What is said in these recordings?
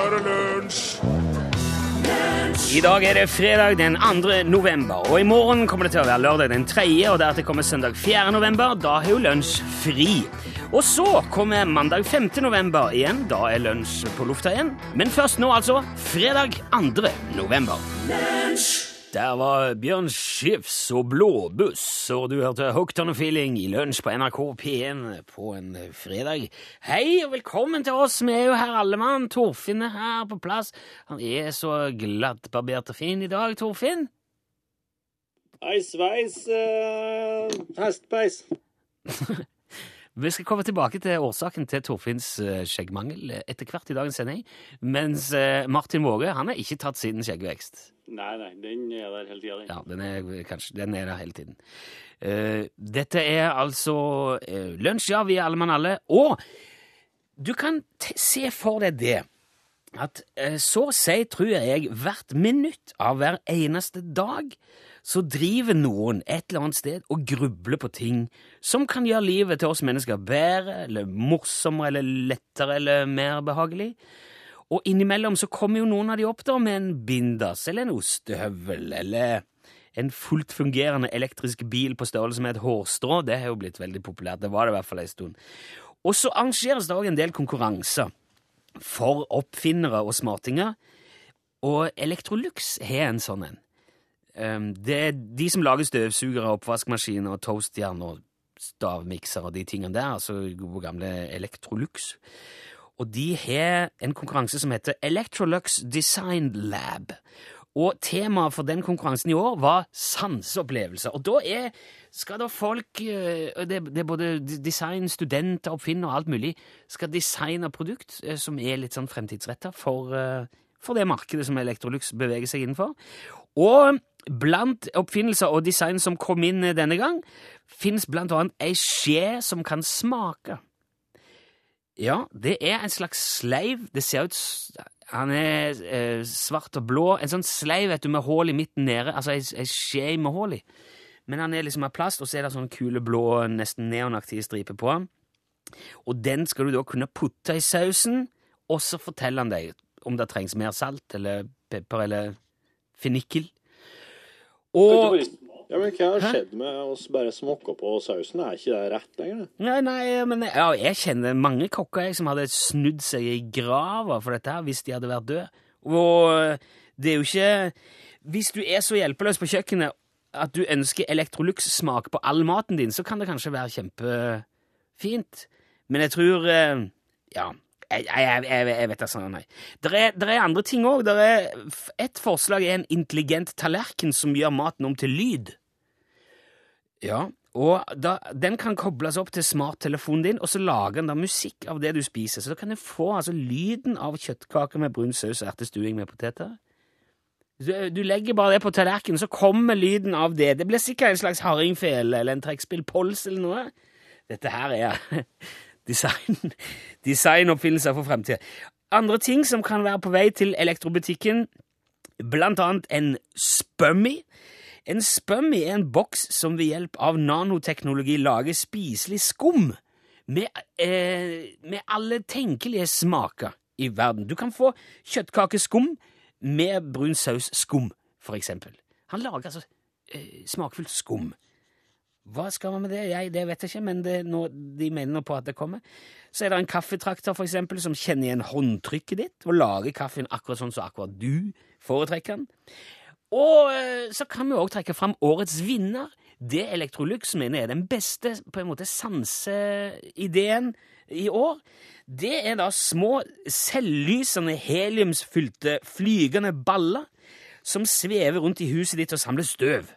nå er det lunsj! I dag er det fredag den 2. november, og i morgen kommer det til å være lørdag den 3., og deretter kommer søndag 4. november. Da har jo lunsj fri. Og så kommer mandag 5. november igjen. Da er lunsj på lufta igjen. Men først nå, altså. Fredag 2. november. Der var Bjørn Skifs og Blåbuss, og du hørte Hookton og Feeling i lunsj på NRK P1 på en fredag. Hei og velkommen til oss, vi er jo her alle mann. Torfinn er her på plass. Han er så glattbarbert og fin i dag, Torfinn. Ei sveis, uh, hestpeis. Vi skal komme tilbake til årsaken til Torfinns eh, skjeggmangel etter hvert i dagens sending, mens eh, Martin Våge han er ikke tatt siden skjeggvekst. Nei, nei, den er der hele tida, den. Ja, den er, kanskje, den er der hele tiden. Uh, dette er altså uh, lunsj, ja, vi er alle mann alle. Og du kan se for deg det at uh, så å si, tror jeg, hvert minutt av hver eneste dag så driver noen et eller annet sted og grubler på ting som kan gjøre livet til oss mennesker bedre, eller morsommere, eller lettere, eller mer behagelig. Og innimellom så kommer jo noen av de opp da med en bindas eller en ostehøvel eller en fullt fungerende elektrisk bil på størrelse med et hårstrå. Det har jo blitt veldig populært. Det var det i hvert fall en stund. Og så arrangeres det òg en del konkurranser for oppfinnere og smartinger. Og Electrolux har en sånn en. Um, det er de som lager støvsugere, oppvaskmaskiner, toastjern og stavmikser og de tingene der, altså gode gamle Electrolux. Og de har en konkurranse som heter Electrolux Design Lab. Og temaet for den konkurransen i år var sanseopplevelser. Og da er, skal da folk det, det er både design, studenter, oppfinnere og alt mulig skal designe produkt som er litt sånn fremtidsretta for, for det markedet som Electrolux beveger seg innenfor. Og blant oppfinnelser og design som kom inn denne gang, fins blant annet ei skje som kan smake. Ja, det er en slags sleiv. Det ser ut Han er eh, svart og blå. En sånn sleiv vet du, med hull i midten nede. Altså ei, ei skje med hull i. Men han er liksom av plast, og så er det sånne kule blå, nesten neonaktige striper på han. Og den skal du da kunne putte i sausen, og så forteller han deg om det trengs mer salt eller pepper eller fennikel. Og ja, men Hva har skjedd med oss bare smokker på sausen? Er ikke det rett lenger? Nei, nei, men ja, jeg kjenner mange kokker jeg, som hadde snudd seg i grava for dette her hvis de hadde vært døde. Og det er jo ikke Hvis du er så hjelpeløs på kjøkkenet at du ønsker Electrolux-smak på all maten din, så kan det kanskje være kjempefint. Men jeg tror Ja. Jeg, jeg, jeg, jeg vet da sånn, nei. Det er, er, andre ting òg. Et forslag er en intelligent tallerken som gjør maten om til lyd. Ja, og da, Den kan kobles opp til smarttelefonen din, og så lager den da musikk av det du spiser. Så da kan du få altså lyden av kjøttkaker med brun saus og ertestuing med poteter. Du, du, legger bare det på tallerkenen, så kommer lyden av det. Det blir sikkert en slags hardingfele eller en trekkspillpols eller noe. Dette her er design, designoppfinnelser for fremtida. Andre ting som kan være på vei til elektrobutikken, blant annet en Spummy. En Spummy er en boks som ved hjelp av nanoteknologi lager spiselig skum med, eh, med alle tenkelige smaker i verden. Du kan få kjøttkakeskum med brun saus-skum, for eksempel. Han lager altså eh, smakfullt skum. Hva skal man med det? Jeg, det vet jeg ikke, men nå, de mener nå på at det kommer. Så er det en kaffetrakter for eksempel, som kjenner igjen håndtrykket ditt og lager kaffen akkurat sånn som akkurat du foretrekker den. Og så kan vi òg trekke fram årets vinner. Det Electrolux mener er den beste på en måte sanseideen i år. Det er da små, selvlysende, heliumsfylte, flygende baller som svever rundt i huset ditt og samler støv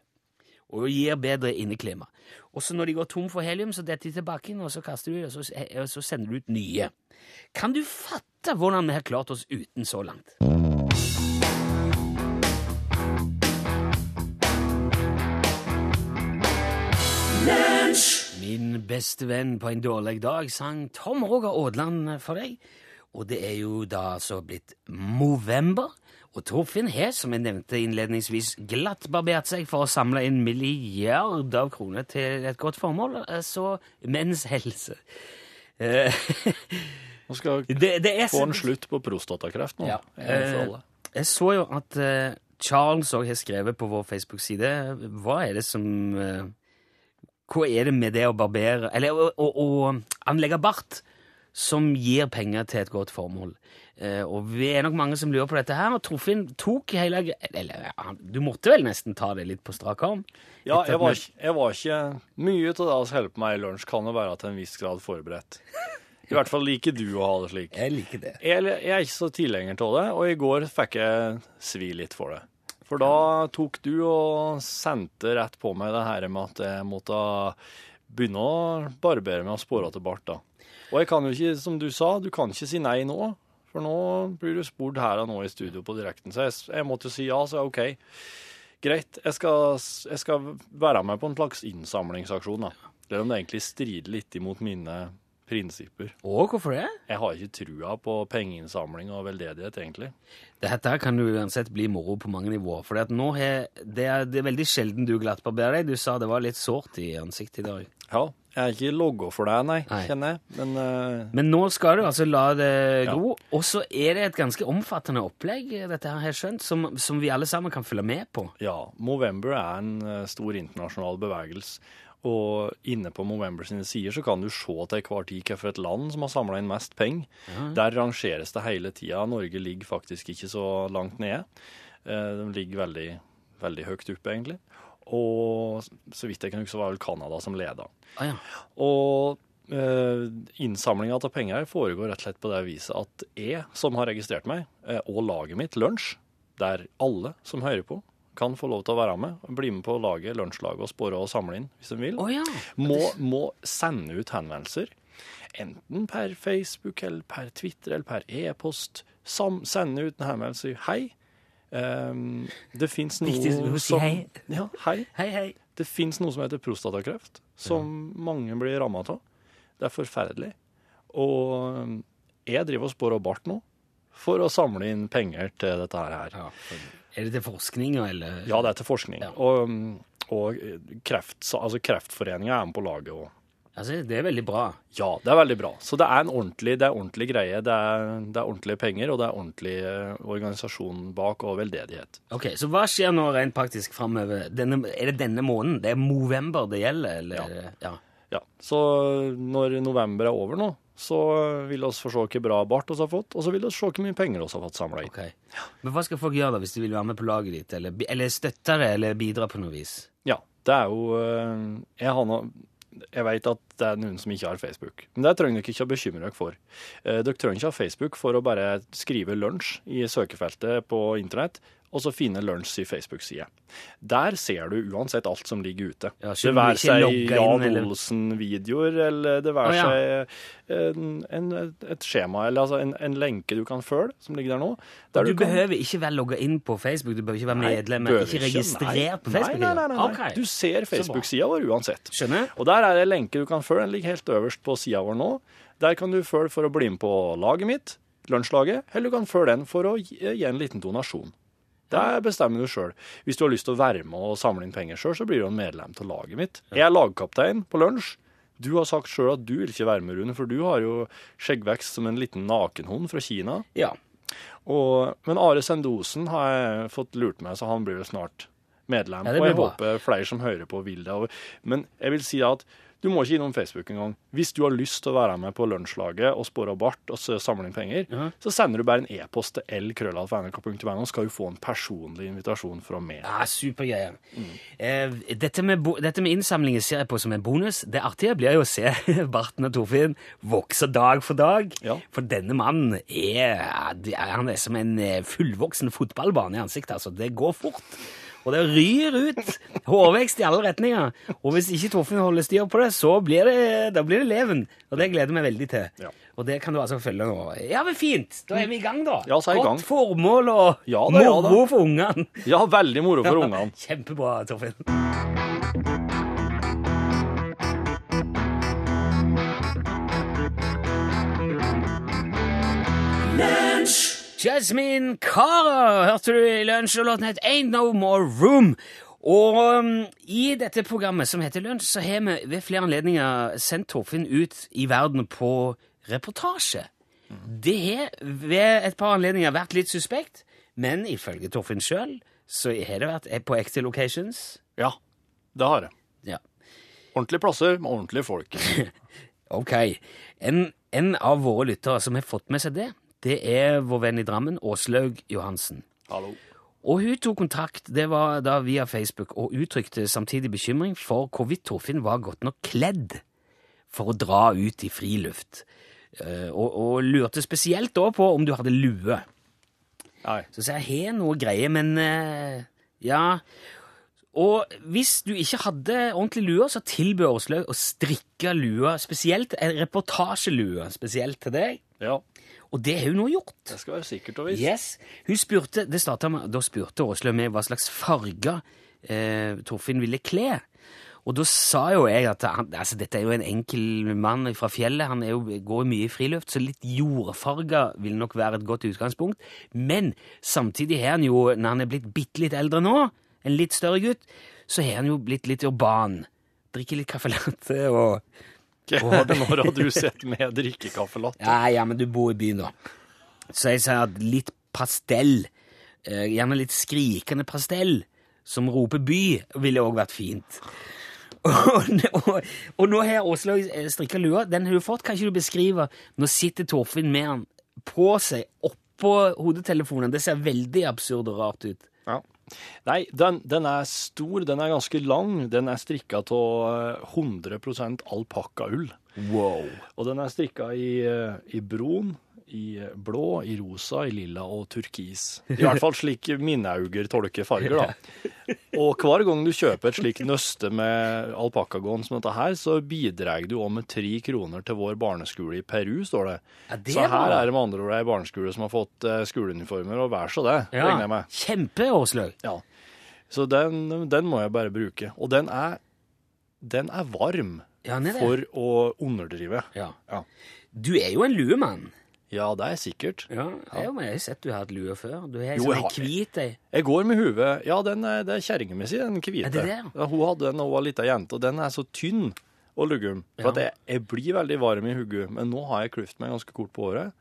og gir bedre inneklima. Og så når de går tom for helium, så detter de tilbake inn, og så kaster du, og så, og så sender du ut nye. Kan du fatte hvordan vi har klart oss uten så langt? Min beste venn på en dårlig dag sang Tom Roger Aadland for deg. Og det er jo da så blitt Movember. Og Torfinn har, som jeg nevnte innledningsvis, glatt barbert seg for å samle inn milliarder av kroner til et godt formål, altså menns helse. Nå skal Det, det er få en slutt på prostatakreft nå. Ja. for Eh. Jeg så jo at eh, Charles òg har skrevet på vår Facebook-side Hva er det som eh, Hva er det med det å barbere Eller å, å, å anlegge bart som gir penger til et godt formål? Eh, og vi er nok mange som lurer på dette her, og Torfinn tok hele Eller du måtte vel nesten ta det litt på strak arm? Ja, jeg var, jeg var ikke Mye av det vi holder på med i lunsj, kan jo være til en viss grad forberedt. I hvert fall liker du å ha det slik. Jeg liker det. Jeg, jeg er ikke så tilhenger av det, og i går fikk jeg svi litt for det. For da tok du og sendte rett på meg det her med at jeg måtte begynne å barbere meg og spåre til bart. da. Og jeg kan jo ikke, som du sa, du kan ikke si nei nå. For nå blir du spurt her og nå i studio på direkten. Så jeg, jeg måtte si ja, så OK. Greit, jeg skal, jeg skal være med på en slags innsamlingsaksjon, da. Selv om det egentlig strider litt imot mine prinsipper. Og hvorfor det? Jeg har ikke trua på pengeinnsamling og veldedighet, egentlig. Dette kan jo uansett bli moro på mange nivåer. For nå har, det, er, det er veldig sjelden du glattbarberer deg. Du sa det var litt sårt i ansiktet i dag. Ja, jeg er ikke logga for deg, nei, Nei. kjenner jeg. Men uh... Men nå skal du altså la det Ja. Og så er det et ganske omfattende opplegg, dette her, har skjønt, som, som vi alle sammen kan følge med på. ja, Movember er en eh, stor internasjonal bevegelse. Og inne på Movember sine sider så kan du se til hver tid hvilket land som har samla inn mest penger. Der rangeres det hele tida. Norge ligger faktisk ikke så langt nede. Eh, De ligger veldig, veldig høyt oppe, egentlig. Og så vidt jeg kan huske, var vel Canada som leda. Ah, ja. Og eh, innsamlinga av penger foregår rett og slett på det viset at jeg, som har registrert meg, eh, og laget mitt, Lunsj, der alle som hører på, kan få lov til å være med. Bli med på laget, lunsjlaget og spore og samle inn hvis de vil. Oh, ja. Må, må sende ut henvendelser. Enten per Facebook eller per Twitter eller per e-post. Sende ut en henvendelse. Hei. Um, det fins noe Viktig å si hei. Ja, hei. Hei, hei. Det fins noe som heter prostatakreft, som mange blir ramma av. Det er forferdelig. Og um, jeg driver og spår og bart nå for å samle inn penger til dette her. Ja, for- er det til forskning, eller? Ja, det er til forskning. Ja. Og, og kreft, altså Kreftforeninga er med på laget også. Altså, det er veldig bra. Ja, det er veldig bra. Så det er en ordentlig, det er ordentlig greie. Det er, det er ordentlige penger, og det er ordentlig eh, organisasjon bak og veldedighet. Ok, Så hva skjer nå rent praktisk framover? Er det denne måneden? Det er Movember det gjelder? Eller? Ja. ja. Ja, Så når november er over nå, så vil vi få se hvor bra bart vi har fått, og så vil vi se hvor mye penger vi har fått samla inn. Men hva skal folk gjøre da, hvis de vil være med på laget ditt, eller, eller støtte det, eller bidra på noe vis? Ja, det er jo eh, Jeg, har nå- jeg vet at det er noen som ikke har Facebook, men det trenger dere ikke å bekymre dere for. Eh, Dere trenger ikke ha Facebook for å bare skrive lunsj i søkefeltet på internett, og så finne lunsj i Facebook-side. Der ser du uansett alt som ligger ute. Ja, det være seg Jan Olsen-videoer, eller det være ah, ja. seg en, en, et skjema, eller altså en, en lenke du kan følge, som ligger der nå. Der Du, kan- behøver ikke være logga inn på Facebook, du behøver ikke være medlem, nei, ikke registrert på Facebook? Nei, nei, nei, nei. Okay. Du ser Facebook-sida vår uansett. Skjønner? Og der er det en lenke du kan følge. Den ligger helt øverst på sida vår nå. Der kan du følge for å bli med på laget mitt, lunsjlaget, eller du kan følge den for å gi en liten donasjon. Det bestemmer du sjøl. Hvis du har lyst til å være med og samle inn penger sjøl, så blir du en medlem til laget mitt. Jeg er lagkaptein på lunsj. Du har sagt sjøl at du vil ikke være med, Rune, for du har jo skjeggvekst som en liten nakenhund fra Kina. Ja. Og, men Are Sendosen har jeg fått lurt meg, så han blir vel snart medlem. Ja, og jeg bra. håper flere som hører på, vil det. Men jeg vil si at du må ikke innom Facebook engang. Hvis du har lyst til å være med på lunsjlaget og spore bart og så samle inn penger, Ja. så sender du bare en e-post til lkrøllalfa.nrk.no, skal du få en personlig invitasjon fra meg. Ja, Supergreier. Eh, dette, med dette med innsamlinger ser jeg på som en bonus. Det artige blir jo å se Barten og Torfinn vokse dag for dag. Ja. For denne mannen er, er, han er som en eh, fullvoksen fotballbane i ansiktet. altså. Det går fort. Og det ryr ut hårvekst i alle retninger. Og hvis ikke Torfinn holder styr på det, så blir det, da blir det leven. Og det gleder jeg meg veldig til. Ja. Og det kan du altså følge nå. Ja, men fint! Da er vi i gang, da. Ja, så er i gang. Godt formål og Ja da, ja da. moro for ungene. Ja, veldig moro for ungene. Kjempebra, Torfinn. Jasmine Cara hørte du i lunsj, og låten het Ain't No More Room. Og um, i dette programmet som heter Lunsj, så har vi ved flere anledninger sendt Torfinn ut i verden på reportasje. Det har ved et par anledninger vært litt suspekt, men ifølge Torfinn sjøl så har det vært på ekte locations. Ja, det har det. Ja. Ordentlige plasser med ordentlige folk. Ok. En, en av våre lyttere som har fått med seg det, det er vår venn i Drammen, Åslaug Johansen. Hallo. Og hun tok kontakt det var da via Facebook og uttrykte samtidig bekymring for hvorvidt Torfinn var godt nok kledd for å dra ut i friluft. Eh, Og, og lurte spesielt da på om du hadde lue. Nei. Så sa jeg har noe greie, men eh, ja Og hvis du ikke hadde ordentlig lue, så tilbød Åslaug å strikke lua spesielt, en reportasjelue spesielt til deg. Ja, Og det har hun nå gjort. det skal være sikkert og visst. Yes. Hun spurte, det med, Da spurte Åslaug meg hva slags farger eh, Torfinn ville kle. Og da sa jo jeg at han, altså, dette er jo en enkel mann fra fjellet. Han jo, går mye i friluft, så litt jordfarger vil nok være et godt utgangspunkt. Men samtidig har han jo, når han er blitt bitte litt eldre nå, en litt større gutt, så har han jo blitt litt urban. Drikker litt caffè latte og Når har du sett med drikkekaffelatte? Ja, ja, men du bor i byen, da. Så jeg sier at litt pastell, eh, gjerne litt skrikende pastell, som roper by, ville òg vært fint. Og, og, og nå har Åslaug strikka lua. Den har du fått. Kan ikke du beskrive Nå sitter Torfinn med den på seg oppå hodetelefonen. Det ser veldig absurd og rart ut. Ja. Nei, den, den er stor, den er ganske lang. Den er strikka av 100% alpakkaull. Wow. Og den er strikka i, eh, i brun, i blå, i rosa, i lilla og turkis. I hvert fall slik mine øyne tolker farger, da. Og hver gang du kjøper et slikt nøste med alpakkagåen som dette her, så bidrar du òg med tre kroner til vår barneskole i Peru, står det. Ja, det så her er det med andre ord ei barneskole som har fått eh, skoleuniformer, og vær så det, regner jeg med. Kjempe, Åslaug. Ja. Så den, den må jeg bare bruke. Og den er, den er varm Ja, for å underdrive. Ja. Ja. Du er jo en luemann. Ja, det er sikkert. Ja, jeg har sett du har hatt lue før. Du har Jo, sånn jeg har- hvit ei. Jeg går med huet Ja, den er, det er kjerringa mi si, den hvite. Er det det, ja? Ja, hun hadde den da hun var lita jente, og den er så tynn og lugum. For Ja. jeg, jeg blir veldig varm i hodet, men nå har jeg kløft meg ganske kort på året,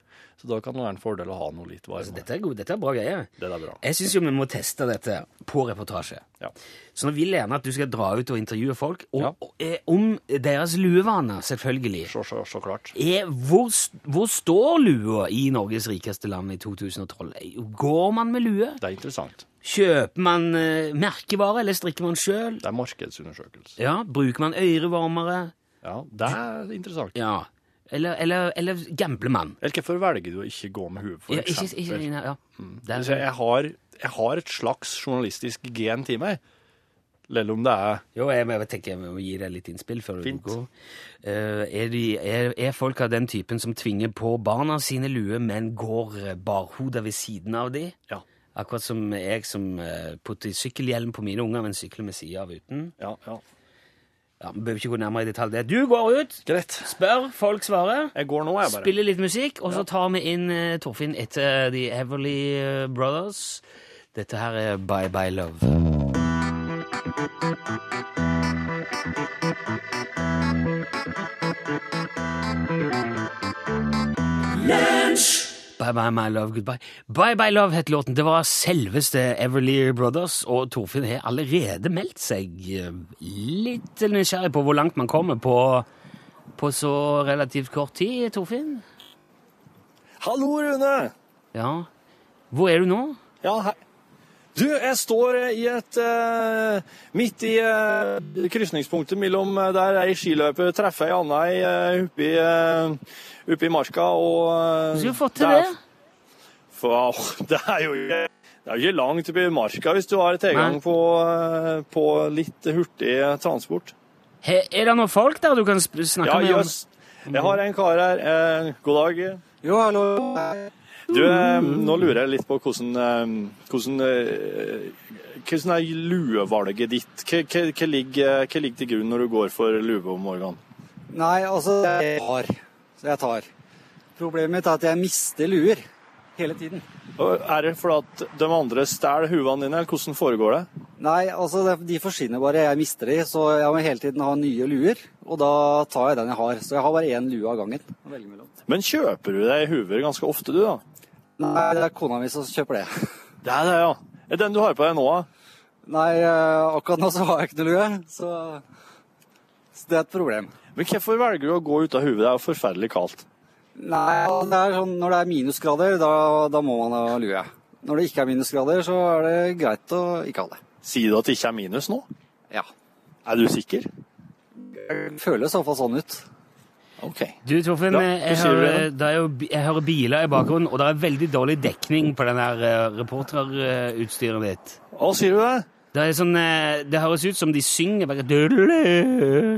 så da kan det være en fordel å ha noe litt Altså, dette er god, dette er bra greier. Det er bra. Jeg syns jo vi må teste dette på reportasje. Ja. Så nå vil jeg gjerne at du skal dra ut og intervjue folk, og, Ja. eh, om deres luevaner, selvfølgelig. Så, så, så klart. Er, hvor, hvor står lua i Norges rikeste land i 2012? Går man med lue? Det er interessant. Kjøper man eh, merkevare, eller strikker man sjøl? Det er markedsundersøkelse. Ja, bruker man ørevarmere? Ja, det er interessant. Ja. Eller, eller, eller gambler man? Eller hvorfor velger du å ikke gå med huet, for Ja, ikke, eksempel? ikke, ja. Det Så er, jeg, har, jeg har et slags journalistisk gen til meg. Eller om det er jo, jeg, jeg tenker jeg må gi deg litt innspill før Fint. du går. Eh, er, de, er, er folk av den typen som tvinger på barna sine lue, men går uh, barhodet ved siden av de? Ja. Akkurat som jeg som eh, putter sykkelhjelm på mine unger, men sykler med sida av uten. Ja, ja. Ja, Vi behøver ikke gå nærmere i detalj. det. Du går ut, Greit. spør, folk svarer. Jeg går nå, jeg bare. Spiller litt musikk, og så tar vi inn eh, Torfinn etter The Everly eh, Brothers. Dette her er Bye Bye Love. Bye Bye My Love Goodbye. Bye Bye Love het låten. Det var selveste Everly Brothers, og Torfinn har allerede meldt seg litt nysgjerrig på hvor langt man kommer på, på så relativt kort tid, Torfinn. Hallo, Rune! Ja. Hvor er du nå? Ja, hei. Du, jeg står i et uh, Midt i uh, krysningspunktet mellom uh, der ei skiløper treffer ei anna uh, oppi, uh, oppi marka, og uh, Du har fått til det. For, wow, det er jo ikke det er ikke langt oppi marka hvis du har tilgang på, på litt hurtig transport. He, er det noen folk der du kan snakke Ja, med? om- jøss. Jeg har en kar her. God dag. Jo, hallo. Du, eh, nå lurer jeg litt på hvordan eh, Hvordan, eh, hvordan er luevalget ditt? Hva, hva, hva, ligger, hva ligger til grunn når du går for lue om morgenen? Nei, altså Jeg tar. Så jeg tar. Problemet mitt er at jeg mister luer hele tiden. Og Er det fordi at de andre stjeler huene dine, eller hvordan foregår det? Nei, altså de forsvinner bare. Jeg mister de, så jeg må hele tiden ha nye luer. Og da tar jeg den jeg har. Så jeg har bare én lue av gangen. å velge mellom. Men kjøper du deg huver ganske ofte, du, da? Nei, det er kona mi som kjøper det. Det er det, ja. Er den du har på deg nå, da? Nei, eh, akkurat nå så har jeg ikke noe lue, så, så det er et problem. Men hvorfor velger du å gå ut av huet? Det er jo forferdelig kaldt. Nei, det sånn, når det er minusgrader, da, da må man ha lue. Når det ikke er minusgrader, så er det greit å ikke ha det. Sier du at det ikke er minus nå? Ja. Er du sikker? Jeg føler iallfall sånn ut. OK. Du, Torfinn, Ja, jeg, hører, er jeg hører biler i bakgrunnen, og det er veldig dårlig dekning på den der eh, reporterutstyret ditt. Hva sier du det? Det, sånn, eh, det høres ut som de synger bare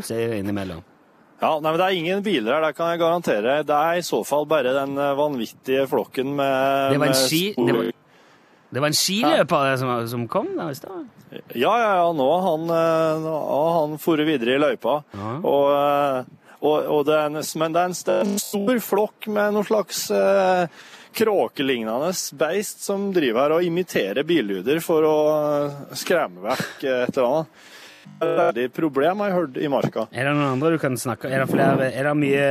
sier innimellom. Ja, nei, men Det er ingen biler her, det kan jeg garantere. Det er i så fall bare den eh, vanvittige flokken med Det var en ski- det var- Det var en skiløper som, som kom der i stad. Ja, ja, ja. Nå har han, han foret videre i løypa. Ja. Og, og, og det en, men det er en, en stor flokk med noe slags eh, kråkelignende beist som driver her og imiterer billyder for å skremme vekk et eller annet. Det er veldig problem har hørt i marka. Er det noen andre du kan snakke Er det flere Er det mye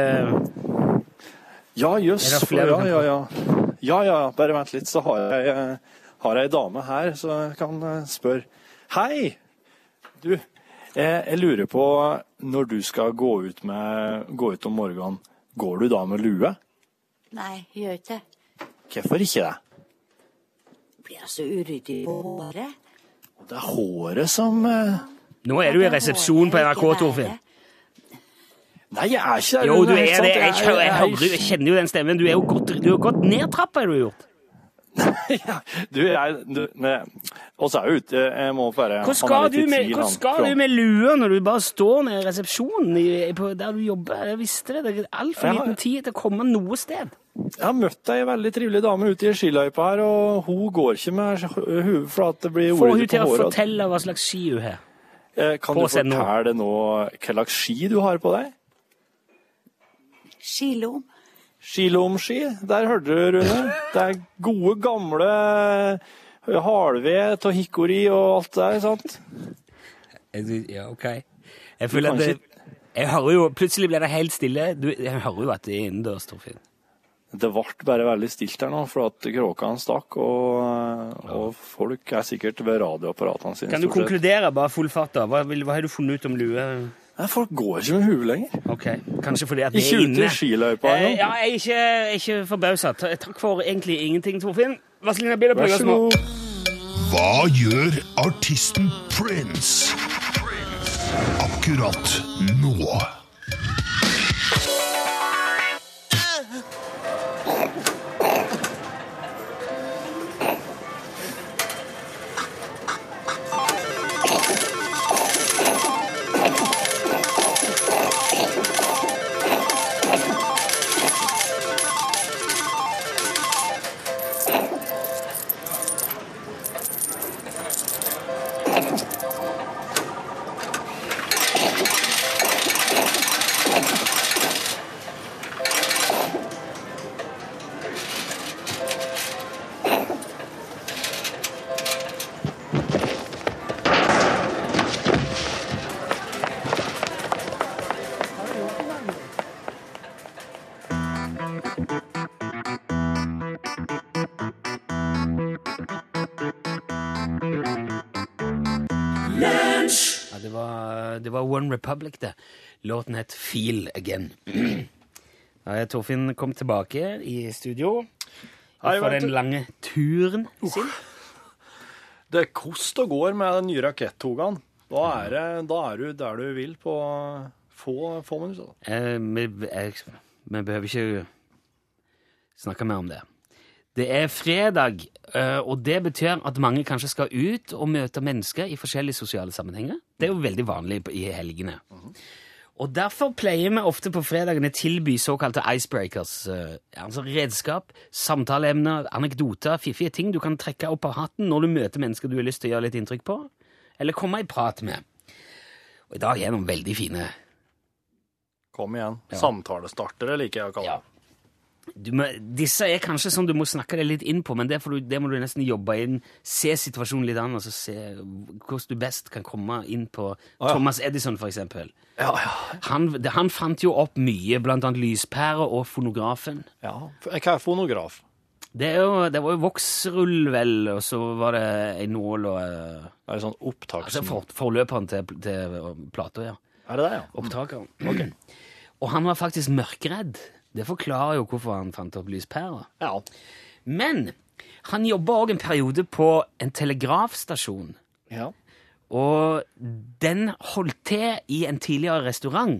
Ja, jøss. Ja, ja, ja. Ja, ja, bare vent litt, så har jeg, eh, har jeg ei dame her, så jeg kan eh, spørre. Hei! Du, jeg lurer på, når du skal gå ut, med, gå ut om morgenen, går du da med lue? Nei, jeg gjør ikke det. Hvorfor ikke det? Blir så uryddig på håret. Det er håret som eh, Nå er du i resepsjon på NRK, Torfinn. Nei, jeg er ikke der. Jo, du er det. Jeg, jeg, jeg, hører, jeg kjenner jo den stemmen. Du er jo gått, du er du gjort. Ja, du, jeg, du, og er jeg ute, jeg må bare Hvor skal, du med, hvor skal du med lua når du bare står nede i resepsjonen i, der du jobber? Jeg visste det. Det er altfor Ja. liten tid til å komme noe sted. Jeg har møtt ei veldig trivelig dame ute i skiløypa her, og hun går ikke med hue for at det blir Få hun til å håret. fortelle hva slags ski hun har. Eh, Kan på du fortelle nå hva slags ski du har på deg? Skilom. Skilomski, der hørte du, Rune. Det er gode, gamle halvved av hikori og alt det der, sant? Ja, ok. Jeg føler at det, jeg hører jo, Plutselig ble det helt stille. Du, jeg hører jo at det er innendørs, Torfinn. Det ble bare veldig stilt her nå, for at kråkene stakk, og, og folk er sikkert ved radioapparatene sine. Kan du konkludere, bare full fart, da? Hva, hva har du funnet ut om lue? Nei, folk går ikke med hue lenger. Ok, Kanskje fordi at det Ikke er ute inne. i skiløypa Eh, engang. ja, jeg er ikke, jeg er ikke forbausa. Ta- Takk for egentlig ingenting, Torfinn. Vazelina Vær så god. Hva gjør artisten Prince akkurat nå? Var, det var One Republic, det. Låten het Feel Again. Da Torfinn kom tilbake i studio for den lange turen sin. Det er kost og går med de nye rakettogene. Da er, det, da er du der du vil på få, få minutter. Eh, vi, jeg, vi behøver ikke snakke mer om det. Det er fredag, eh, og det betyr at mange kanskje skal ut og møte mennesker i forskjellige sosiale sammenhenger. Det er jo veldig vanlig i helgene. Og derfor pleier vi ofte på fredagene tilby såkalte icebreakers. eh, altså redskap, samtaleemner, anekdoter, fiffige ting du kan trekke opp av hatten når du møter mennesker du har lyst til å gjøre litt inntrykk på, eller komme i prat med. Og i dag er noen veldig fine Kom igjen. Ja. Samtalestartere liker jeg å kalle det. du må, disse er kanskje sånn du må snakke deg litt inn på, men det, du, det må du nesten jobbe inn. Se situasjonen litt an, og så se hvordan du best kan komme inn på ja. Thomas Edison, for eksempel. Ja, ja. Han, det, han fant jo opp mye, blant annet lyspærer og fonografen. ja. Hva er fonograf? Det, er jo, det var jo voksrull, vel, og så var det ei nål og eh, Er det sånn opptak Altså for, forløperen til, til plata, ja. Er det det, ja? Opptakeren. Og han var faktisk mørkredd. Det forklarer jo hvorfor han fant opp lyspæra. Ja. Men han jobba òg en periode på en telegrafstasjon. ja. Og den holdt til i en tidligere restaurant.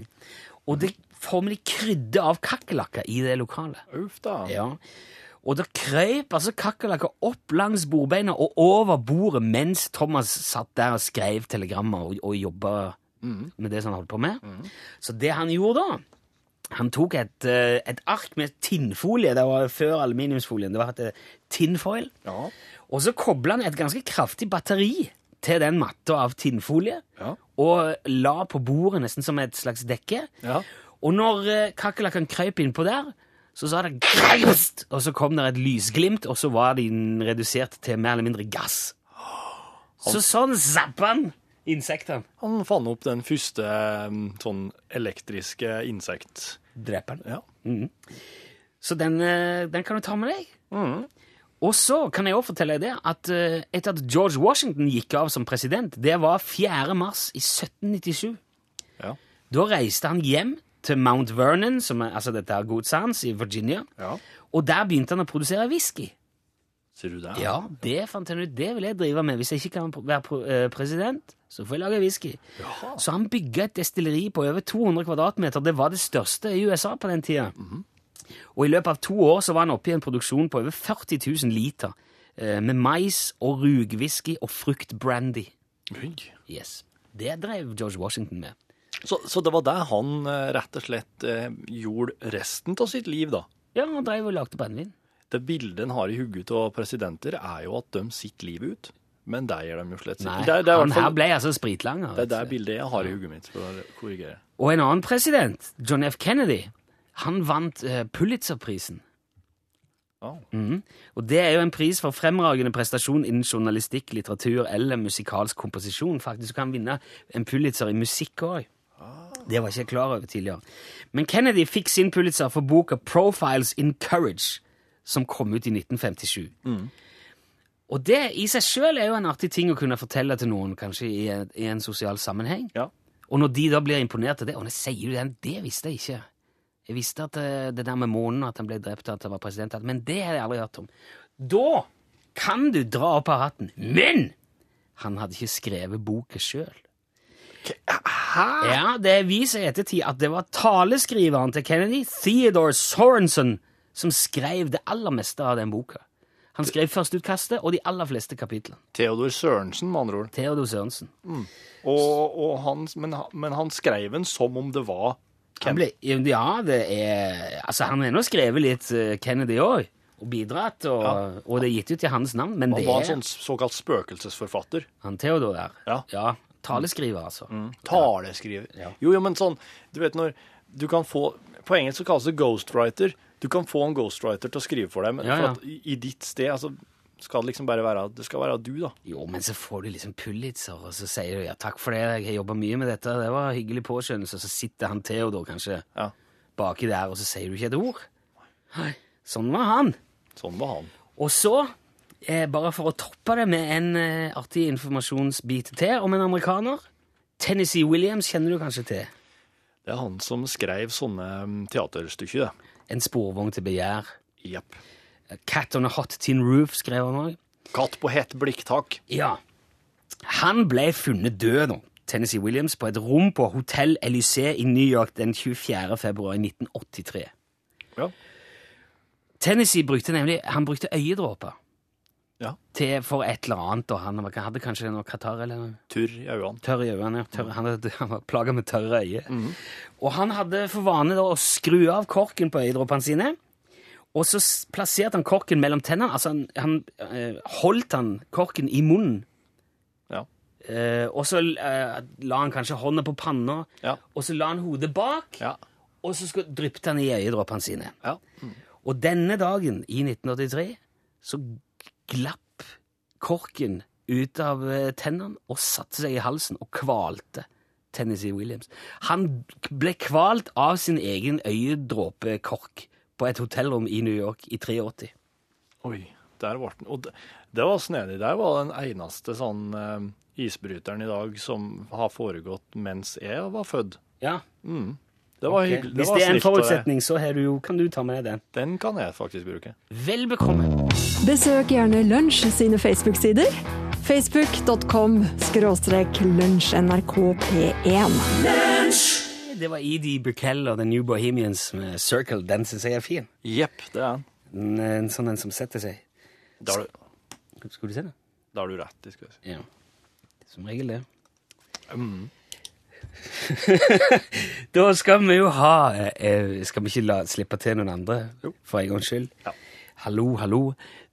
Og det formelig krydde av kakerlakker i det lokalet. Uff da. Ja. Og det krøp altså kakerlakker opp langs bordbeina og over bordet mens Thomas satt der og skrev telegrammer og, og jobba med det som han holdt på med. Så det han gjorde da Han tok et, eh, et ark med tinnfolie. Det var før aluminiumsfolien. Det var et tinnfoil. tinfoil. Ja. Og så kobla han et ganske kraftig batteri til den matta av tinnfolie. Ja. Og la på bordet nesten som et slags dekke. Ja. Og når uh, kakerlakken krøp innpå der, så sa det grist, og så kom det et lysglimt, og så var de redusert til mer eller mindre gass. Så sånn zappa han insektene. Han fant opp den første um, sånn elektriske insektdreperen. Ja. Mm. Så den, eh, den kan du ta med deg. Og så kan jeg også fortelle deg det at eh, etter at George Washington gikk av som president, det var 4. mars i 1797. Ja. Da reiste han hjem til Mount Vernon, som er altså dette er godset hans, i Virginia. Ja. Og der begynte han å produsere whisky. Sier du det? Ja, det fant han ut. Det vil jeg drive med. Hvis jeg ikke kan være eh, president, så får jeg lage whisky. Så han bygga et destilleri på over 200 kvadratmeter. Det var det største i USA på den tida. Og i løpet av to år så var han oppe i en produksjon på over 40 000 liter eh, med mais og rugwhisky og fruktbrandy. Yes. Det drev George Washington med. Så, så det var det han eh, rett og slett gjorde resten av sitt liv, da? Ja, han drev og lagde brennevin. Det bildet en har i hodet av presidenter, er jo at de sitter livet ut. Men det gjør de jo slett ikke. Det, det han her ble altså spritlanger. det er det bildet jeg har i hodet mitt, for å korrigere. Og en annen president, John F. Kennedy, han vant eh, Pulitzerprisen. Oh. Mm. Og det er jo en pris for fremragende prestasjon innen journalistikk, litteratur eller musikalsk komposisjon. Faktisk kan han vinne en Pulitzer i musikk òg. Det var ikke jeg klar over tidligere. Men Kennedy fikk sin Pulitzer for boka Profiles in Courage, som kom ut i 1957. Og det i seg sjøl er jo en artig ting å kunne fortelle til noen, kanskje i en, i en sosial sammenheng. Ja. Og når de da blir imponert av det Og nå sier du det, det visste jeg ikke. Jeg visste at det, det der med månen, at han ble drept, at han var president, men det har jeg aldri hørt om. Da kan du dra opp av hatten. Men han hadde ikke skrevet boka sjøl. Ja, det viser i ettertid at det var taleskriveren til Kennedy, Theodore Sorensen, som skrev det aller meste av den boka. Han skrev førsteutkastet og de aller fleste kapitlene. Theodor Sørensen, med andre ord. Theodor Sørensen. Og, og han, men, men han skrev den som om det var Han ble, ja, det er Altså, han har nå skrevet litt eh, Kennedy òg, og bidratt, og, og det er gitt ut i hans navn, men Han det var er en sånn såkalt spøkelsesforfatter. han Theodor der. Ja. taleskriver, altså. Taleskriver. Jo, jo, men sånn Du vet når du kan få På engelsk så kalles det ghostwriter. Du kan få en ghostwriter til å skrive for deg, men Ja, for ja. at i, i ditt sted altså, skal det liksom bare være Det skal være du, da. Jo, men så får du liksom Pulitzer, og så sier du ja, takk for det, jeg har jobba mye med dette, det var hyggelig påskjønnelse, og så sitter han Theodor kanskje Ja. baki der, og så sier du ikke et ord. Nei, sånn var han. Sånn var han. Og så, eh, bare for å toppe det med en eh, artig informasjonsbit til om en amerikaner Tennessee Williams kjenner du kanskje til. Det er han som skrev sånne mm, teaterstykker, det. En sporvogn til begjær. Yep. Cat on a Hot Tin Roof skrev han òg. Katt på hett blikktak. Ja. Han ble funnet død, da, Tennessee Williams, på et rom på Hotell Elysée i New York den 24. februar 1983. Ja. Tennessee brukte nemlig han brukte øyedråper ja. til for et eller annet, og han hadde kanskje noe katarr eller noe Tørr i øynene. tørr i øynene. Tørr, han, hadde, han var plaga med tørre øyne. Og han hadde for vane da, å skru av korken på øyedråpene sine. Og så plasserte han korken mellom tennene. Altså han, han eh, holdt han korken i munnen. Ja. Eh, og så eh, la han kanskje hånda på panna, Ja. og så la han hodet bak, Ja. og så dryppet han i øyedråpene sine. ja. Og denne dagen, i 1983, så glapp korken ut av eh, tennene og satte seg i halsen og kvalte Tennessee Williams. Han ble kvalt av sin egen øyedråpekork på et hotellrom i New York i 83. Oi, der ble den. Og det, det var snedig. Der var den eneste sånn eh, isbryteren i dag som har foregått mens jeg var født. Ja, Det var okay. hyggelig. Hvis var det er en snilt forutsetning, så har du, jo- kan du ta med den. Den kan jeg faktisk bruke. Vel bekomme. Besøk gjerne Lunsj sine Facebook-sider. Facebook.com skråstrek lunsjnrkp1. Det var Edie Brickell og The New Bohemians med Circle. Den syns jeg er fin. Jepp, det er den. En, sånn en som setter seg. Da har du, Skulle du se det? da har du rett. Skal jeg si. Ja. Som regel det. Mm. da skal vi jo ha eh, Skal vi ikke la, slippe til noen andre, for en gangs skyld? Ja. Hallo, hallo.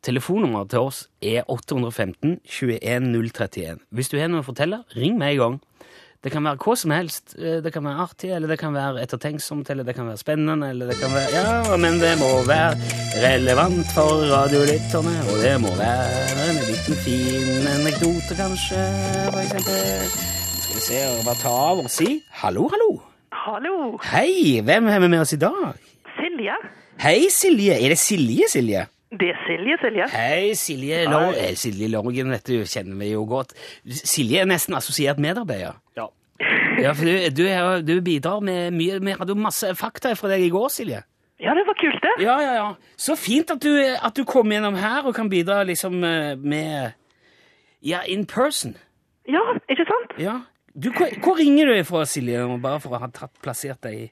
Telefonnummeret til oss er 815 21 031. Hvis du har noe å fortelle, ring med en gang. Det kan være hva som helst. Eh, Det kan være artig, eller det kan være ettertenksomt, eller det kan være spennende, eller det kan være Ja, men det må være relevant for radiolytterne, og det må være en liten fin anekdote, kanskje, for eksempel. Vi se og bare ta av og si hallo, hallo. Hallo, Hei, hvem har vi med oss i dag? Silje. Hei, Silje. Er det Silje, Silje? Det er Silje, Silje. Hei, Silje Lor eh, Silje Lorgen, vet du, kjenner vi jo godt. Silje er nesten assosiert medarbeider. Ja. Ja, for du, du, er, du bidrar med mye Vi hadde jo masse fakta fra deg i går, Silje. Ja, det var kult, det. Ja, ja, ja. Så fint at du, at du kom gjennom her og kan bidra liksom eh, med Ja, in person. Ja, ikke sant? Ja. Du, hvor, hvor ringer du ifra, Silje, bare for å ha tatt, plassert deg i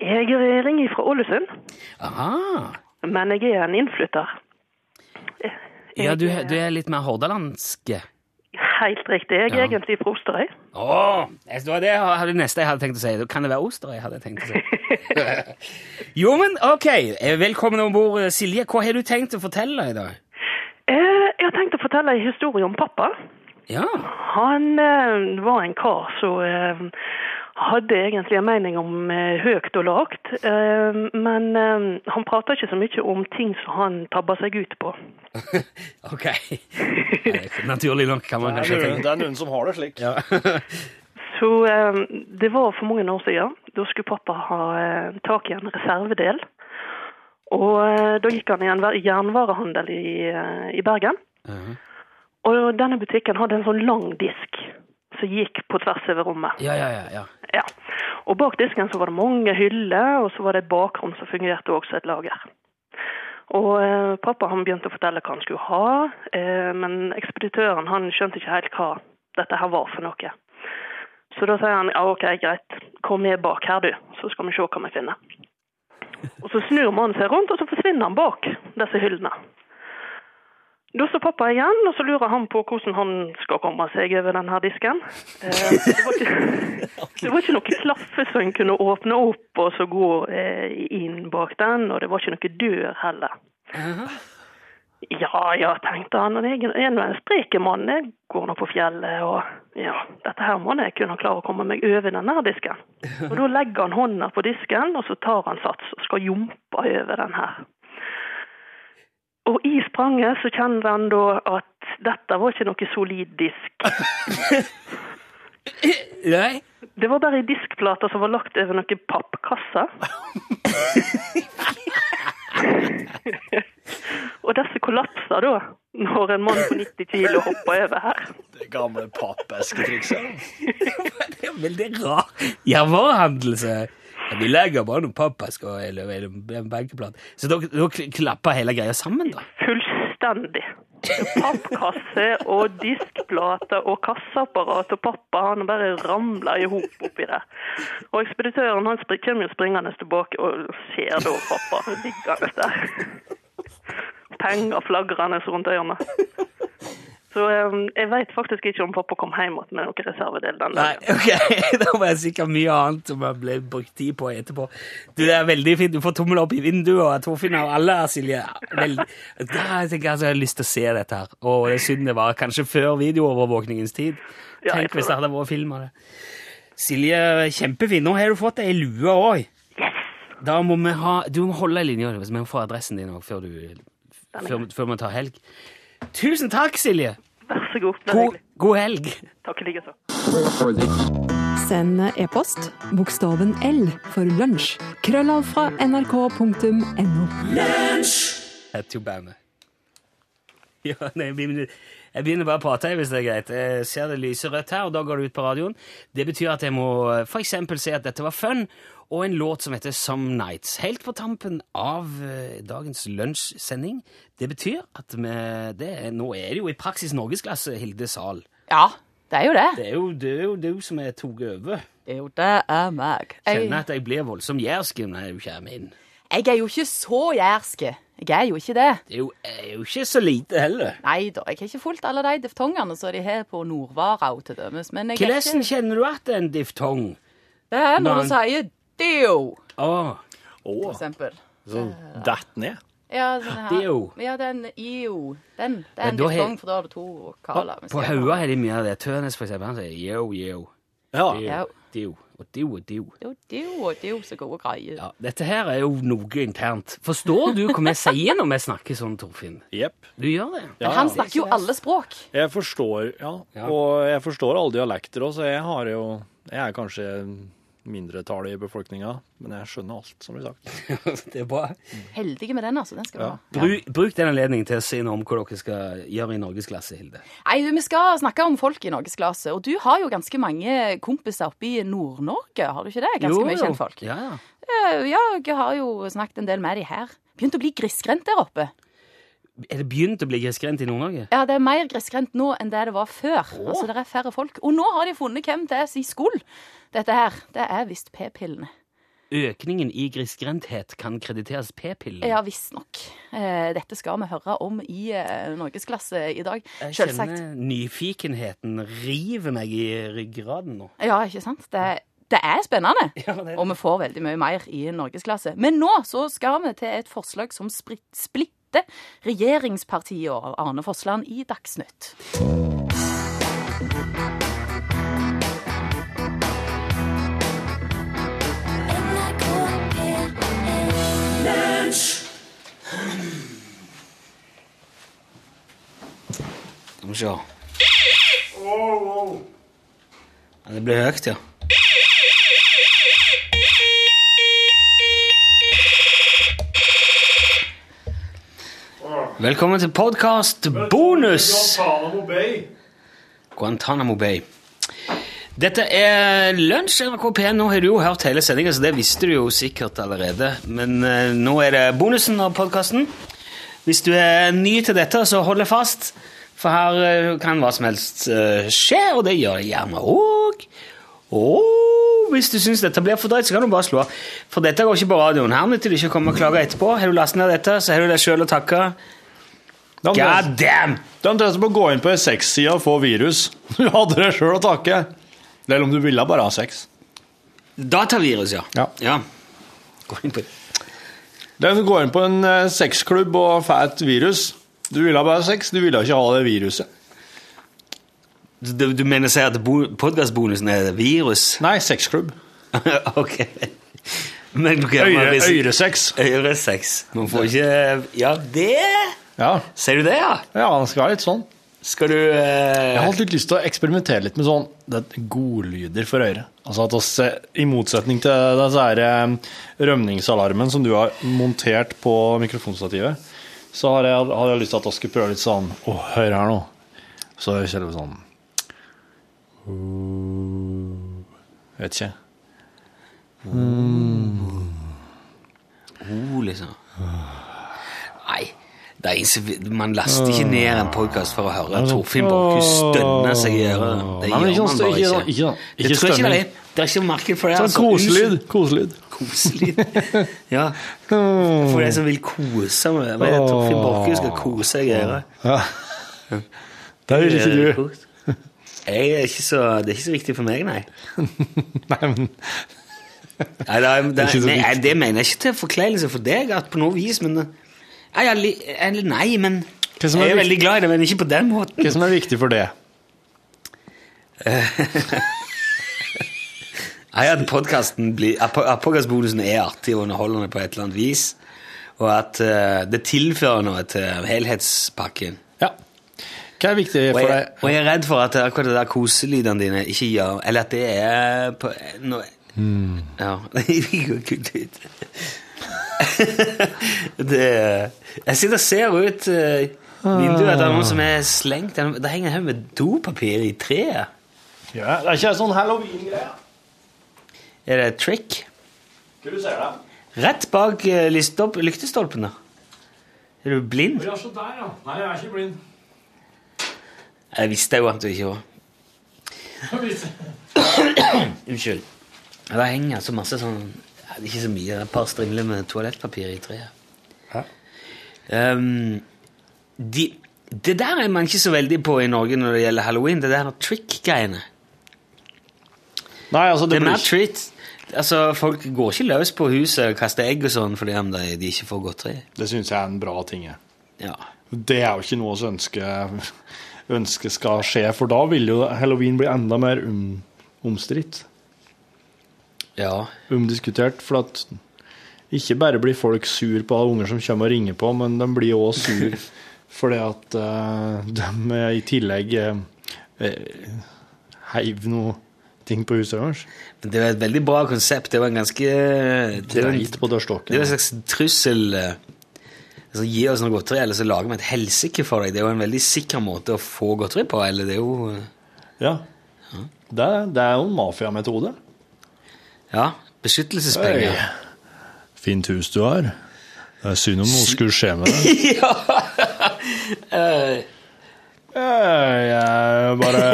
Jeg ringer fra Ålesund, Aha. men jeg er en innflytter. Jeg- Ja, du, du er litt mer hordalandsk. Helt riktig. Jeg er Ja. egentlig fra Osterøy. Åh, det var det hadde neste jeg hadde tenkt å si. Kan det være Osterøy? hadde jeg tenkt å si. jo, men ok. Eh, Velkommen om bord, Silje. Hva har du tenkt å fortelle i dag? Eh, Jeg har tenkt å fortelle en historie om pappa. Ja. Han eh, var en kar som eh, hadde egentlig en mening om eh, høyt og lavt, eh, men eh, han prater ikke så mye om ting som han tabber seg ut på. Ok. Naturlig nok, kan man kanskje tenke. det er noen som har det slik. Ja. Så eh, det var for mange år siden. Da skulle pappa ha eh, tak i en reservedel. Og eh, da gikk han i en jernvarehandel i, i Bergen. Mhm. Og denne butikken hadde en sånn lang disk som gikk på tvers over rommet. ja, ja, ja. ja. Ja. Og bak disken så var det mange hyller, og så var det et bakrom som fungerte også et lager. Og eh, pappa han begynte å fortelle hva han skulle ha, eh, men ekspeditøren han skjønte ikke helt hva dette her var for noe. Så da sier han ja, ok, greit, kom med bak her du, så skal vi se hva vi finner. Og så snur mannen seg rundt, og så forsvinner han bak disse hyllene. Da står pappa igjen, og så lurer han på hvordan han skal komme seg over denne disken. Eh, det, var ikke, det var ikke noe klaffe som en kunne åpne opp og så gå eh, inn bak den, og det var ikke noe dør heller. Ja, ja, tenkte han, og jeg er nå en strekemann, jeg går nå på fjellet, og ja, dette her må jeg kunne klare å komme meg over denne disken. Og da legger han hånda på disken, og så tar han sats og skal jumpe over den her. Og i spranget så kjenner han da at dette var ikke noe solid disk. Nei? Det var bare ei diskplate som var lagt over noen pappkasser. og disse kollapsa da, når en mann på 90 kilo hoppa over her. Det gamle pappesketrikset. Det er veldig rar Jernvarehandel, Vi legger bare noen pappesker og en benkeplate. Så dere, dere klapper hele greia sammen, da? Fullstendig. Pappkasse og diskplate og kasseapparat og pappa han bare ramler i hop oppi der. Og ekspeditøren han kommer jo springende tilbake og ser da pappa liggende der. Penger flagrende rundt ørene. Så eh, jeg vet faktisk ikke om pappa kom hjem igjen med noen reservedeler den Nei, ok. Da var det sikkert mye annet som jeg ble brukt tid på etterpå. Du, det er veldig fint. Du får tommel opp i vinduet, og Torfinn og alle Silje. Veldig. Da tenker jeg altså, jeg har lyst til å se dette her. Og det er synd det var kanskje før videoovervåkningens tid. Ja, Tenk hvis det hadde vært film av det. Silje, kjempefin. Nå har du fått ei lue òg. Yes! Da må vi ha Du må holde i linja, hvis vi må få adressen din òg før, før, før vi tar helg. Tusen takk, Silje! Vær så god. Det er God, god helg! Takk likeså. Send e-post bokstaven L for lunsj. Krøllav fra nrk.no. heter jo bandet. Ja, nei, jeg begynner, jeg begynner bare å prate hvis det er greit. Jeg ser det lyser rødt her, og da går det ut på radioen. Det betyr at jeg må f.eks. for eksempel si at dette var fun, og en låt som heter Some Nights. Helt på tampen av eh, dagens lunsjsending. Det betyr at vi, det, nå er det jo i praksis norgesklasse, Hilde Zahl. Ja, det er jo det. Det er jo det er jo du som er tatt over. Det er jo det er meg. Jeg Kjenner at jeg blir voldsomt jærsk når du kommer inn. jeg er jo ikke så jærsk. Jeg er jo ikke det. Det er jo, er jo ikke så lite heller. Nei da, jeg har ikke fulgt alle de diftongene som de har på Nordvarau til dømes. Men jeg Hvordan ikke kjenner du at det er en diftong? Det er når du sier dio, Åh, for eksempel. Så datt ned. Ja, sånn her. Dio. Ja, den io. Den. Det er en da har- diftong, for da har du to vokaler. På Haua har de mye av det. Tønes, for eksempel, han sier yo, yo. Ja. Dio, Ja. dio, og dio og dio. Det er jo dio og dio så gode greier. Ja, dette her er jo noe internt. Forstår du hva vi sier når vi snakker sånn, Torfinn? Jepp. Du gjør det? Ja, Men han ja. snakker jo alle språk. Jeg forstår, ja. Ja. Og jeg forstår alle dialekter også. Jeg har jo Jeg er kanskje mindretallet i befolkninga, men jeg skjønner alt som blir sagt. det er bra. Heldige med den, altså. Den skal vi Ja. ha. Bruk, bruk den anledningen til å si noe om hva dere skal gjøre i norgesklasse, Hilde. Nei, Vi skal snakke om folk i norgesklasse. Og du har jo ganske mange kompiser oppe i Nord-Norge, har du ikke det? Ganske mye kjentfolk. Ja, ja. Eh, Ja, jeg har jo snakket en del med de her. Begynt å bli grisgrendt der oppe. Er det begynt å bli grisgrendt i Nord-Norge? Ja, det er mer grisgrendt nå enn det det var før. Altså, det er færre folk. Og nå har de funnet hvem det er som skulle dette her. Det er visst p-pillene. Økningen i grisgrendthet kan krediteres p-pillene? Ja, visstnok. Eh, dette skal vi høre om i eh, norgesklasse i dag. Jeg kjenner nyfikenheten river meg i ryggraden nå. Ja, ikke sant? Det, det er spennende. Ja, det er det. Og vi får veldig mye mer i norgesklasse. Men nå så skal vi til et forslag som sprit, splitter regjeringspartiet og Arne Fossland i Dagsnytt. Skal vi se. Det blir høyt, ja. Velkommen til podkast bonus! Guantánamo Bay. Dette er lunsj NRK P1. Nå har du jo hørt hele sendinga, så det visste du jo sikkert allerede. Men eh, nå er det bonusen av podkasten. Hvis du er ny til dette, så hold deg fast. For her eh, kan hva som helst eh, skje, og det gjør det gjerne òg. Og hvis du syns dette blir for drøyt, så kan du bare slå av. For dette går ikke på radioen. Her nytter det ikke å komme og klage etterpå. Har du lastet ned dette, så har du deg sjøl å takke. God damn! Det er omtrent som å gå inn på sexsida og få virus. Du hadde det sjøl å takke. Eller om du ville bare ha sex. Datavirus, ja. Ja. Gå inn på Det er å gå inn på en eh, sexklubb og få et virus. Du ville bare ha sex, du ville ikke ha det viruset. Du, du mener å si at podkastbonusen er virus? Nei, sexklubb. ok. Men okay Øyre, hvis- Øyresex. Øresex. Man får ikke Ja, det Ja. Ser du det, ja? ja, det skal være litt sånn. Skal du Jeg eh, har hatt litt lyst til å eksperimentere litt med sånn det er godlyder for øret. Altså at oss, I motsetning til den eh, rømningsalarmen som du har montert på mikrofonstativet, så har jeg, har jeg lyst til at vi skulle prøve litt sånn Å, hør her nå. Så er det selve sånn Vet ikke. oh, liksom Nei. Man laster ikke ned en podkast for å høre Torfinn Borchhus stønne seg i øret. Det gjør man bare ikke ikke. ikke Det tror jeg ikke det er. Det er ikke marked for det. Sånn altså. koselyd. Koselyd. Koselyd. ja. For de som vil kose med det. Torfinn Borchhus skal kose seg i øret. Ja. Det vil ikke du. Jeg er ikke så, det er ikke så viktig for meg, nei. Nei, men Nei, det, er, det, er, det, er, det mener jeg ikke til forkleinelse for deg, at på noe vis, men Nei, eller nei men er jeg er viktig? veldig glad i det, men ikke på den måten. hva som er viktig for det? Jeg at podcasten blir, at po- er artig og underholdende på et eller annet vis, og at uh, det tilfører noe til helhetspakken. Ja. Hva er viktig Og for jeg, deg? og jeg er redd for at akkurat det der koselydene dine ikke gjør Eller at det er på noe Ja, det jeg sitter og ser ut uh, vinduet etter er noen som er slengt Det henger en haug med dopapir i treet. Ja, det er ikke sånn halloween-greie. Er det et trick? Hva du ser da? Rett bak lyktestolp- lyktestolpene. Er du blind? Ja, så der, ja. Nei, jeg er ikke blind. Jeg visste jo at du ikke var. Unnskyld. Det henger så masse sånn det er Ikke så mye, det er et par strimler med toalettpapir i treet. Hæ? Um, de, det der er man ikke så veldig på i Norge når det gjelder halloween. Det der trick-greiene. Nei, altså, det Det blir mer treat. Altså, Folk går ikke løs på huset og kaster egg og sånn fordi om de, de ikke får godteri. Det syns jeg er en bra ting. jeg. Ja. Det er jo ikke noe vi ønsker, ønsker skal skje, for da vil jo halloween bli enda mer um, omstridt. Ja. Omdiskutert. For at ikke bare blir folk sur på alle unger som kommer og ringer på, men de blir òg sur fordi at uh, de i tillegg uh, heiv noe ting på huset deres. Men Det var et veldig bra konsept. Det var en ganske Det var en, på det var en slags trussel eh, altså, Gi oss noe godteri, eller så lager vi et helsike for deg. Det er jo en veldig sikker måte å få godteri på. Eller det er jo Ja. Ja. Det, det er jo en mafiametode. Ja, beskyttelsespenger. Fint hus du har. Det er synd om noe skulle skje med det. ja! uh. Jeg bare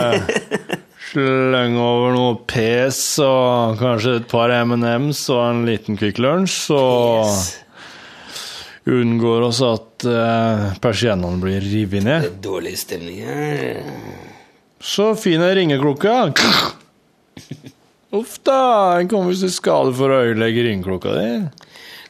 slenger over noe pes og kanskje et par M&M's og en liten Kvikk Lunsj, så unngår oss at uh, persiennene blir revet ned. dårlig stemning her. Så fin er ringeklokka. Uff da, en kommer i skade for å ødelegge ringeklokka di.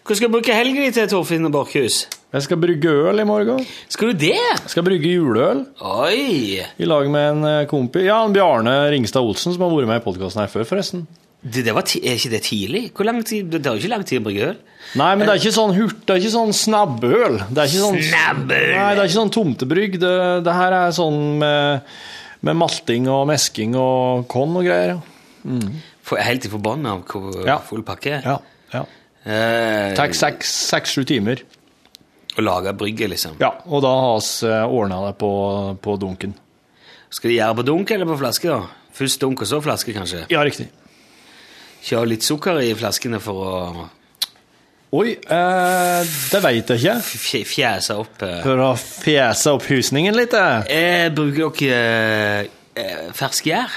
Hva skal du bruke helga di til, Torfinn Borchhus? Jeg skal brygge øl i morgen. Skal du det? Jeg skal brygge juleøl Oi! i lag med en eh, kompis. Ja, en Bjarne Ringstad Olsen, som har vært med i podkasten her før, forresten. Det, det var er ikke det tidlig? Hvor lang tid? Det tar jo ikke lang tid å brygge øl. Nei, men det er ikke sånn hurt, det er ikke sånn snabbøl. Det er ikke sånn, Snabbøl! Nei, det er ikke sånn tomtebrygg. Det, det her er sånn med, med malting og mesking og konn og greier. ja. For, helt til forbanna av hvor Ja. full pakke. er. Ja, ja. Eh, Tar seks-sju timer. Å lage brygge, liksom. Ja, og da har vi ordna det på, på dunken. Skal de gjøre på dunk eller på flaske? da? Først dunk og så flaske, kanskje? Ja, riktig. Kjøre litt sukker i flaskene for å Oi, eh, det veit jeg ikke. fjese opp eh. For å fjese opp husningen litt. eh. Eh, Bruker dere eh, fersk gjær?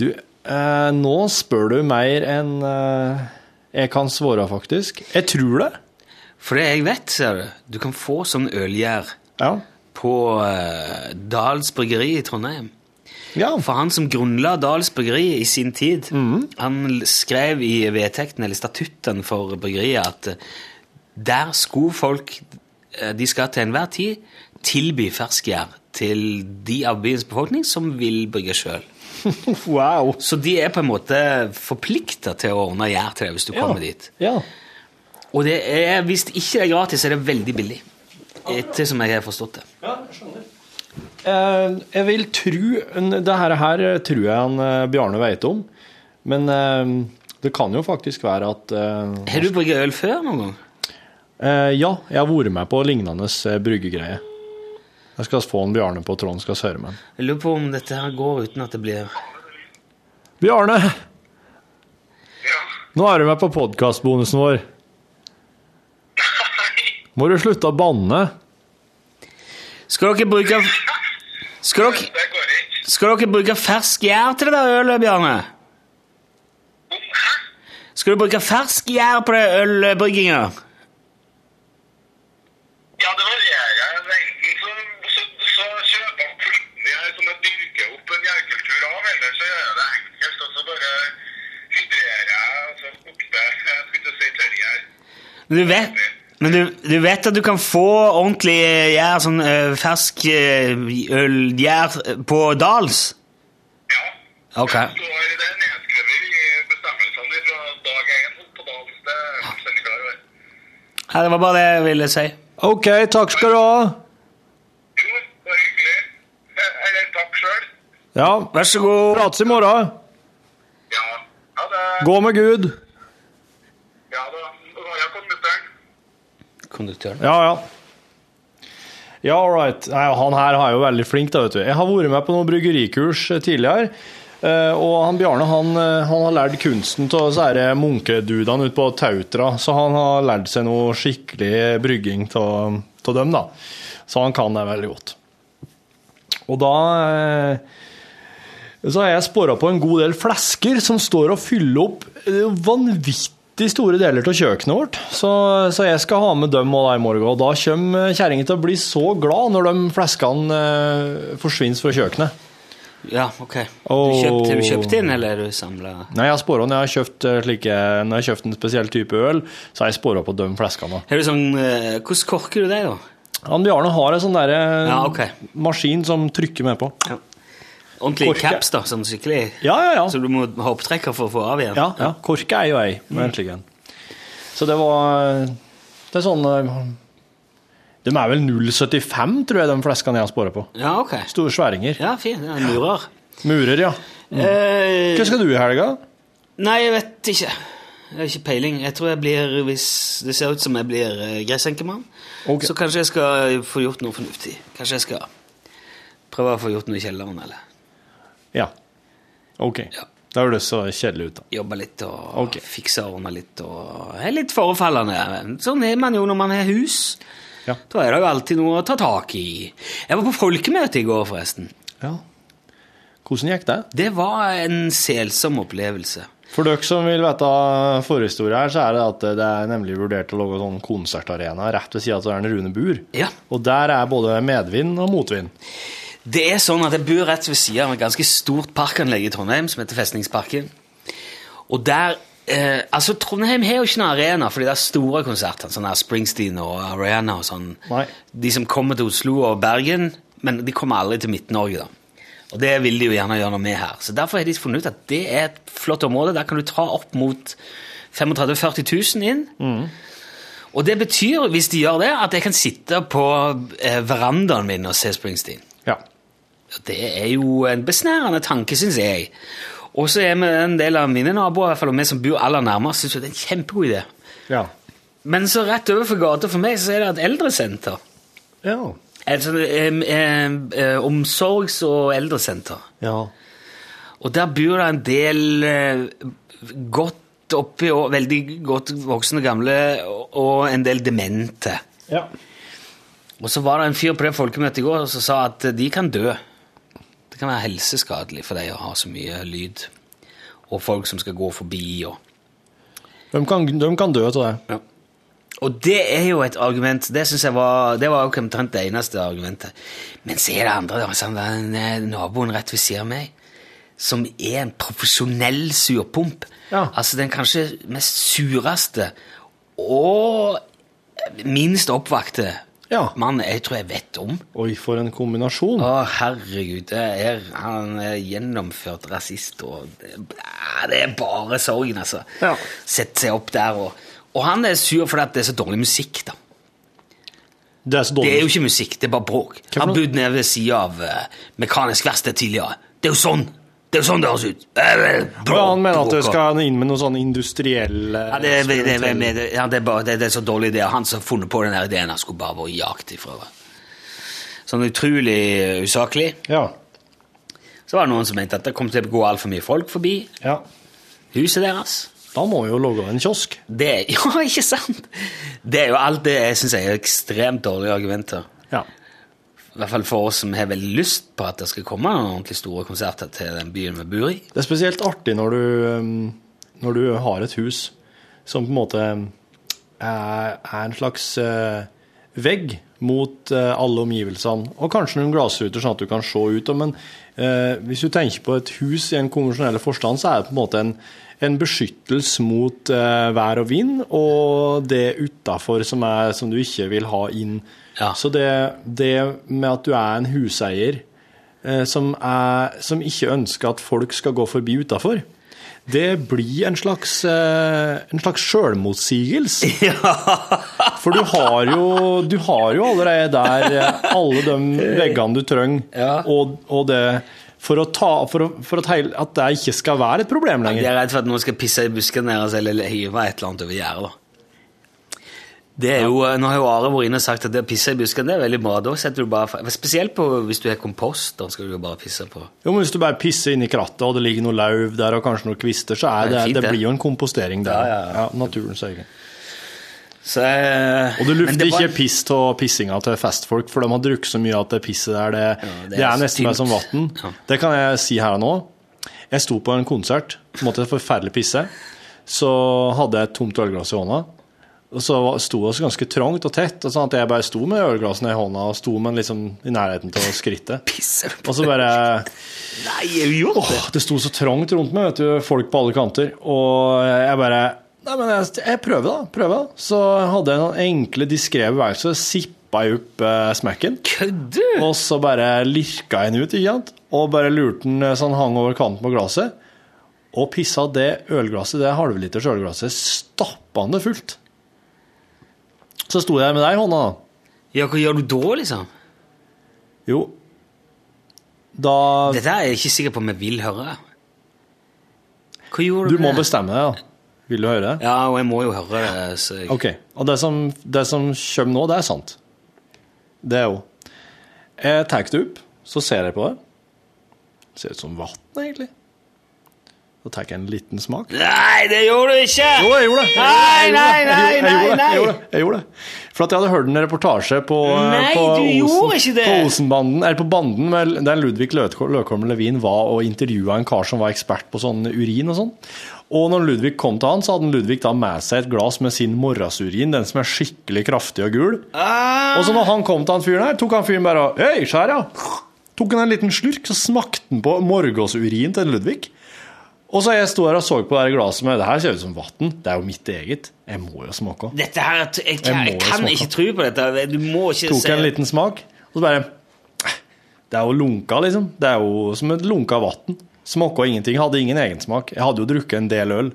Du, eh, nå spør du mer enn eh, jeg kan svare, faktisk. Jeg tror det. For det jeg vet, ser du, du kan få sånn ølgjær Ja. på eh, Dals bryggeri i Trondheim. ja. For han som grunnla Dals bryggeri i sin tid, han skrev i vedtekten, eller statutten for bryggeriet, at eh, der skulle folk eh, De skal til enhver tid tilby ferskgjær til de av byens befolkning som vil brygge sjøl. Wow. Så de er på en måte forplikta til å ordne gjær til deg hvis du kommer dit. Ja. Og det er, hvis det ikke er gratis, er det veldig billig. Etter som jeg har forstått det. Ja, jeg skjønner. Eh, jeg vil tro Det her, her tror jeg han eh, Bjarne vet om. Men eh, det kan jo faktisk være at Har du brygget øl før noen gang? eh, Ja, jeg har vært med på lignende bryggegreier. bryggegreie. Jeg skal få en Bjarne på tråden, skal høre med. Jeg lurer på om dette her går uten at det blir Bjarne! Nå er du med på podkastbonusen vår. Må du slutte å banne? Skal dere bruke Skal dere, skal dere bruke fersk gjær til det der ølet, Bjarne? Skal du bruke fersk gjær på det ølbrygginga? Men du vet, men du, du vet at du kan få ordentlig sånn, eh, eh, gjær, sånn uh, fersk ølgjær på Dals? Ja. Ok. Det det var bare det jeg ville si. Ok, takk skal du ha. Jo, det var hyggelig. Eller takk sjøl. Ja, vær så god. Prates i morgen. Ja. Ha det. Gå med Gud. Konduktøren. Ja, ja. Ja, all right. Nei, han her er jo veldig flink, da, vet du. Jeg har vært med på noen bryggerikurs eh, tidligere. eh, Og han Bjarne han, eh, han har lært kunsten til disse munkedudene ute på Tautra, så han har lært seg noe skikkelig brygging av dem, da. Så han kan det veldig godt. Og da så har jeg spora på en god del flasker som står og fyller opp eh, vanvittig store deler av kjøkkenet vårt. Så, så jeg skal ha med dem og i morgen. Og da kommer kjerringa til å bli så glad når de flaskene eh, forsvinner fra kjøkkenet. Ja, ok. Og... Du kjøpt, har du kjøpt inn, eller har du samla? Nei, jeg har spora når jeg har kjøpt eh, slike, når jeg har kjøpt en spesiell type øl, så har jeg spora på de flaskene. Har du sånn eh, Hvordan korker du det, da? Han Bjarne har en sånn der, eh, Ja, okay. maskin som trykker med på. Ja. Ordentlig Korke. caps, da? Sånn skikkelig? Ja, ja, ja. Så du må ha opptrekker for å få av igjen? Ja, ja. Korke er jo ei egentlig. Mm. Så det var Det er sånn eh, De er vel 0,75, tror jeg, de fleskene jeg har spora på. Ja, ok. Store sværinger. Ja, fint. Ja, murer. Murer, ja. Eh, Hva skal du i helga? Nei, jeg vet ikke. Jeg har ikke peiling. Jeg tror jeg blir, hvis det ser ut som jeg blir eh, gressenkemann, Ok. så kanskje jeg skal få gjort noe fornuftig. Kanskje jeg skal prøve å få gjort noe i kjelleren, eller Ja. OK. Ja. Det høres så kjedelig ut, da. jobbe litt og okay. fikse og ordne litt. og er litt forefallende. Sånn er man jo når man har hus. Ja. Da er det jo alltid noe å ta tak i. Jeg var på folkemøte i går, forresten. Ja. Hvordan gikk det? Det var en selsom opplevelse. For dere som vil vite forhistorie her, så er det at det er nemlig vurdert å lage sånn konsertarena rett ved sida av Rune Bur. Ja. Og der er både medvind og motvind. Det er sånn at jeg bor rett ved siden av et ganske stort parkanlegg i Trondheim som heter Festningsparken. Og der eh, Altså, Trondheim har jo ikke noen arena for de der store konsertene, sånn her Springsteen og Ariana og sånn. Nei. De som kommer til Oslo og Bergen, men de kommer aldri til Midt-Norge, da. Og det vil de jo gjerne gjøre noe med her. Så derfor har de funnet ut at det er et flott område. Der kan du ta opp mot 35 000-40 000 inn. Og det betyr, hvis de gjør det, at jeg kan sitte på eh, verandaen min og se Springsteen. Det er jo en besnærende tanke, syns jeg. Og så er vi en del av mine naboer, i hvert fall, vi som bor aller nærmest, syns det er en kjempegod idé. Ja. Men så rett overfor gata for meg så er det et eldresenter. Ja. Et sånt eh, eh, omsorgs- og eldresenter. ja. Og der bor det en del eh, godt oppi og veldig godt voksne gamle og en del demente. ja. Og så var det en fyr på det folkemøtet i går som sa at de kan dø. Det kan være helseskadelig for deg å ha så mye lyd. Og folk som skal gå forbi og De, kan, de kan dø av det. Og det er jo et argument. Det synes jeg var Det var omtrent det eneste argumentet. Men så er det andre. den, eh, naboen rett ved siden av meg, som er en profesjonell surpomp. Ja. Altså den kanskje mest sureste og minst oppvakte Ja. mann jeg tror jeg vet om. Oi, for en kombinasjon. Å, herregud. Det er, han er gjennomført rasist, og det, det er bare sorgen, altså. Ja. Sette seg opp der og Og han er sur fordi det er så dårlig musikk, da. Det er Det er jo ikke musikk, det er bare bråk. Han bodde nede ved sida av uh, mekanisk verksted tidligere. Det er jo sånn! Det er sånn det høres ut. Eh, eh, han mener at det skal inn med noe sånn industriell ja, det, det, det, ja, det, er bare, det, er så dårlig idé. Han som har funnet på den ideen, han skulle bare vært jakt ifra. Sånn utrolig usaklig. Ja. Så var det noen som mente at det kom til å gå altfor mye folk forbi ja. huset deres. Da må vi jo lage en kiosk. Det, ja, ikke sant? Det er jo alt det jeg syns er ekstremt dårlige argumenter. Ja. I hvert fall for oss som har veldig lyst på at det skal komme noen ordentlig store konserter til den byen vi bor i. Det er spesielt artig når du, um, når du har et hus som på en måte er, er en slags eh, vegg mot eh, alle omgivelsene, og kanskje noen glassruter sånn at du kan se ut. Men eh, hvis du tenker på et hus i en konvensjonell forstand, så er det på en måte en, en beskyttelse mot vær og vind, og det utafor som, som du ikke vil ha inn. Ja. Så det, det med at du er en huseier eh, som, er, som ikke ønsker at folk skal gå forbi utafor, det blir en slags, eh, en slags sjølmotsigelse. For du har, jo, du har jo allerede der eh, alle de veggene du trenger, Ja. og, og det for, ta, for, å, for at, det ikke skal være et problem Jeg lenger. er redd for at noen skal pisse i busken deres eller hive et eller annet over gjerdet. Det er jo, Nå har jo Are vært inne og sagt at det å pisse i busken det er veldig bra. Da setter du bare, Spesielt på, hvis du har kompost. Da skal du jo bare pisse på. Jo, men Hvis du bare pisser inn i krattet, og det ligger noe lauv der og kanskje noen kvister, så er Det det, fint, det blir jo en kompostering der. Ja, ja, ja. naturens øye. Så, eh, Og du lufter var- ikke piss av pissinga til festfolk, for de har drukket så mye at det pisset der, det, ja, det, er nesten mer som vann. Ja. Det kan jeg si her og nå. Jeg sto på en konsert, måtte forferdelig pisse. Så hadde jeg et tomt ølglass i hånda. Og så sto det også ganske trangt og tett, og sånn at jeg bare sto med ølglassene i hånda og sto med liksom i nærheten til skrittet. Pisser Og så bare Nei, det! Åh, det sto så trangt rundt meg, vet du, folk på alle kanter. Og jeg bare Nei, men jeg, jeg prøver, da. prøver da. Så hadde jeg noen enkle, diskré bevegelser. Sippa jeg opp eh, smekken. Kødder? Og så bare lirka jeg den ut, ikke sant? Og bare lurte den så sånn hang over kanten på glasset. Og pissa det ølglasset, det halvliters ølglasset, stappende fullt. Så sto jeg med deg i hånda, da. Ja, hva gjør du da, liksom? Jo, da Dette er jeg ikke sikker på om jeg vil høre. Hva gjorde Du du må bestemme deg, ja. Vil du høre? Ja, og jeg må jo høre det. Så jeg... Ok, og det som, det som kommer nå, det er sant. Det er jo Jeg tar det opp, så ser jeg på det. Ser ut som vann, egentlig. Så tar jeg en liten smak. Nei, det gjorde du ikke! Jo, jeg gjorde det. Nei, nei, nei, nei, nei. Jeg gjorde det. For at jeg hadde hørt en reportasje på, Nei, på, Osen, på Osenbanden, eller på Banden, med- der Ludvig Løkholm Levin var og intervjua en kar som var ekspert på sånn urin og sånn. Og når Ludvig kom til han, så hadde Ludvig da med seg et glass med sin morgensurin, den som er skikkelig kraftig og gul. Ah, Og så når han kom til han fyren her, tok han fyren bare og Hei, skjær, ja. Tok han en liten slurk, så smakte han på morgensurin til Ludvig. Og så jeg sto her og så på det glasset med Det her ser ut som vann. Det er jo mitt eget. Jeg må jo smake. dette her, jeg, jeg, Jeg jeg kan ikke tro på dette. Du må ikke Tok en liten smak, og så bare Det er jo lunka, liksom. Det er jo som et lunka vann. Smaka ingenting. Hadde ingen egensmak. Jeg hadde jo drukket en del øl.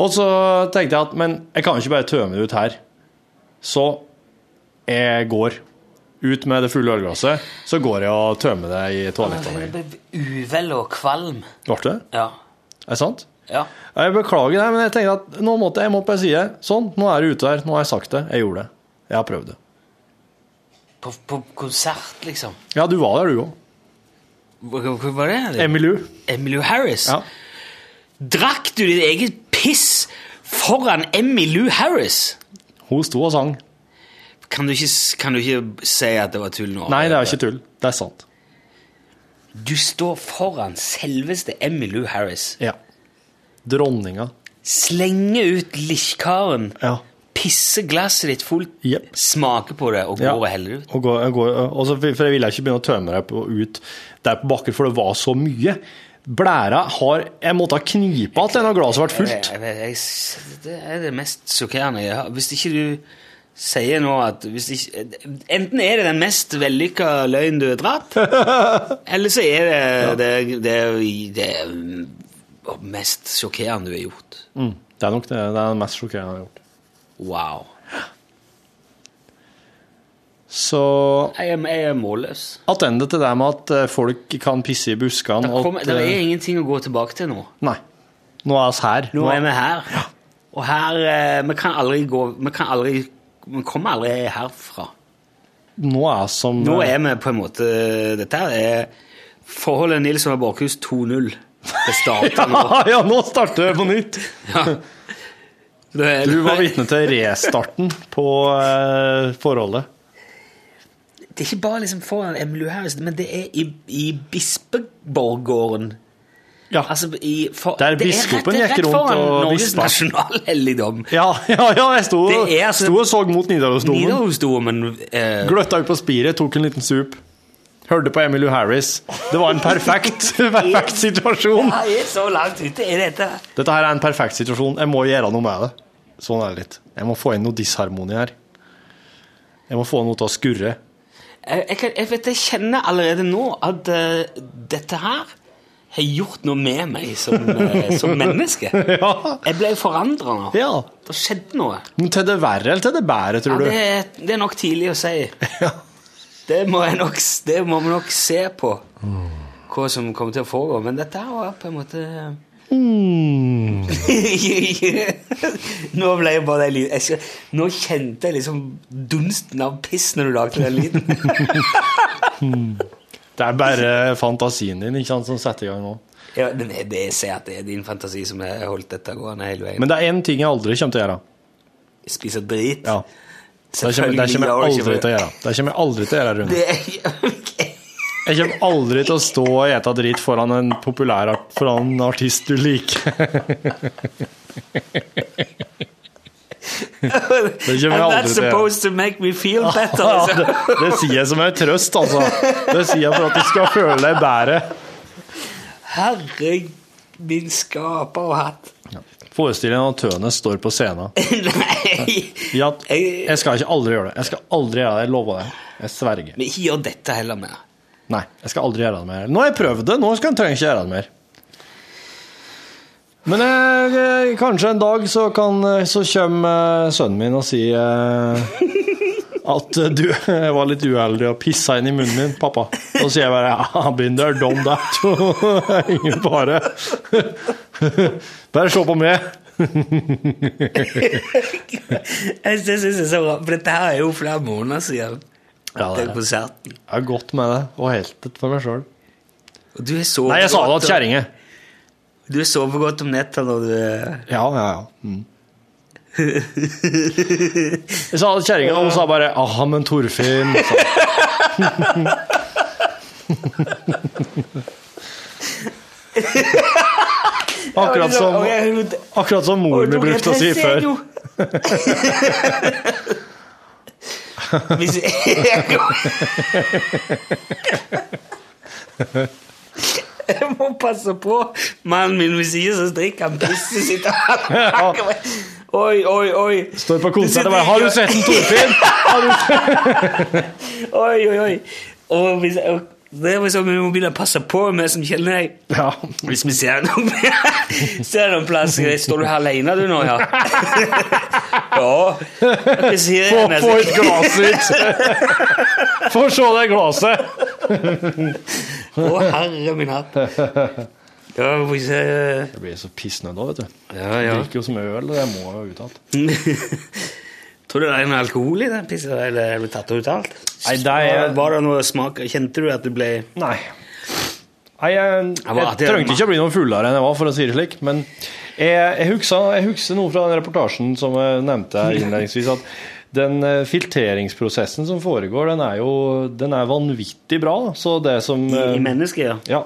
Og så tenkte jeg at men jeg kan ikke bare tømme det ut her. Så jeg går ut med det fulle ølglasset. Så går jeg og tømmer det i toalettene. Uvel og kvalm. Ble det? Ja. Er det sant? ja. Jeg beklager det, men jeg tenker at nå måtte jeg må på si det. Sånn, nå er det ute der. Nå har jeg sagt det. Jeg gjorde det. Jeg har prøvd det. På, på konsert, liksom. Ja, du var der, du òg. Hva var det? Emilu. Emmylou Harris? Ja. Drakk du ditt eget piss foran Emmylou Harris? Hun sto og sang. Kan du, ikke, kan du ikke si at det var tull nå? Nei, det er ikke tull. Det er sant. Du står foran selveste Emmylou Harris. Ja. Dronninga. Slenge ut likkaren, Ja. pisse glasset ditt fullt, yep. smake på det og går Ja. og heller det ut. Og går, går, og så, for jeg ville ikke begynne å tømme det på, ut der på bakken, for det var så mye. Blæra har Jeg måtte ha knipa at denne glasset ble fullt. Jeg, jeg, jeg, det er det mest sjokkerende jeg har. Hvis ikke du sier nå at ikke, Enten er det den mest vellykka løgnen du har dratt, eller så er det det, det, det mest sjokkerende du har gjort. Mm. Det er nok det, det er det mest sjokkerende jeg har gjort. Wow. Så Jeg er, jeg er målløs. Attende til det med at eh, folk kan pisse i buskene Det, at, det er ingenting å gå tilbake til nå. Nei. Nå er vi her. Nå er vi her. Og her eh, Vi kan aldri gå Vi kan aldri Vi kommer aldri herfra. Nå er som Nå er vi på en måte Dette er forholdet Nilsson og Borchhus 2-0. Det starter nå. ja, ja, nå starter det på nytt! Ja. Det er- Du var vitne til restarten på eh, forholdet. Det er ikke bare liksom foran Emmylou Harris, men det er i, i Bispeborggården. Ja. Altså i for, Der det er biskopen gikk rundt og Norges nasjonalhelligdom. Ja, ja, ja, jeg sto, altså- sto og så mot Nidarosdomen. Nidarosdomen eh, Gløtta ut på spiret, tok en liten sup. Hørte på Emily Harris. Det var en perfekt, perfekt situasjon. Ja, jeg er så langt ute i dette. Dette her er en perfekt situasjon. Jeg må gjøre noe med det. Sånn er det litt. Jeg må få inn noe disharmoni her. Jeg må få noe til å skurre. Jeg, jeg, jeg vet jeg kjenner allerede nå at uh, dette her har gjort noe med meg som, eh, som menneske. Ja. Jeg ble forandra nå. ja. Det skjedde noe. Men til det verre eller til det bedre, Ja, tror du? det, det er nok tidlig å si. Det må, nok, det må vi nok se på, hva som kommer til å foregå. Men dette var på en måte Mm. Nå ble jeg bare den lyden Nå kjente jeg liksom dunsten av piss når du lagde den lyden. Det er bare fantasien din ikke sant, som setter i gang nå. Ja, det, det, jeg ser at det er din fantasi som har holdt dette gående hele veien. Men det er én ting jeg aldri kommer til å gjøre. Spise drit? Ja. Det kommer, det kommer jeg aldri til å gjøre. Det kommer jeg aldri til å gjøre, Rune. Det Jeg kommer aldri til å stå og ete drit foran en populær art, foran en artist du liker. And that's supposed to make me feel better. Altså. det, det sier jeg som en trøst, altså. Det sier jeg for at du skal føle deg bedre. Herre min skaper og hatt. Forestill deg når Tønes står på scenen. Nei, Ja, jeg skal ikke aldri gjøre det. Jeg skal aldri gjøre det, jeg lover det. Jeg sverger. men ikke gjør dette heller mer. Nei, jeg skal aldri gjøre det mer. Nå har jeg prøvd det, nå skal jeg trenger jeg ikke gjøre det mer. Men eh, eh, kanskje en dag så, kan, eh, så kommer eh, sønnen min og sier eh, at du var litt uheldig og pissa inn i munnen min, pappa. Og så sier jeg bare ja, been there, done that. Ingen fare. Bare se på meg. Jeg synes det er så bra, for dette her er jo flere måneder siden Ja, det er, konserten. jeg har gått med det og helt det for meg sjøl. Nei, jeg sa det til kjerringa. Du sover godt om netta når du Ja, ja, ja. Mm. Sa det kjerringa, og hun sa bare 'aha, men Torfinn' Akkurat som, akkurat som mor mi brukte å si før. Hvis jeg, jeg må passe på mannen min ved siden som drikker han pisset sitt. Oi, oi, oi. Står på konsert og bare 'Har du sett en Torfinn?' Oi, oi, oi. Og hvis, og det er sånn vi må begynne å passe på vi som kjenner deg. Ja. Hvis vi ser noen, ser noen plass Står du her alene du nå, ja? ja. Sier Få, jeg? få et glasset ditt! Få se det glasset! Å, herre min hatt. Ja, vi får se Jeg blir så pissnødd òg, vet du. Ja, Jeg ja. drikker jo som øl, og jeg må jo ut alt. Tror du det er noe alkohol i den pizzaen, eller er du tatt ut alt? Nei, det er- Var det noe smak Kjente du at du ble Nei. Nei, jeg, jeg, jeg trengte ikke å bli noe fullere enn jeg var, for å si det slik. Men jeg, jeg, husker, jeg husker noe fra den reportasjen som jeg nevnte her innledningsvis, at den eh, filtreringsprosessen som foregår, den er jo den er vanvittig bra. Så det som i, eh, i mennesket? Ja. ja,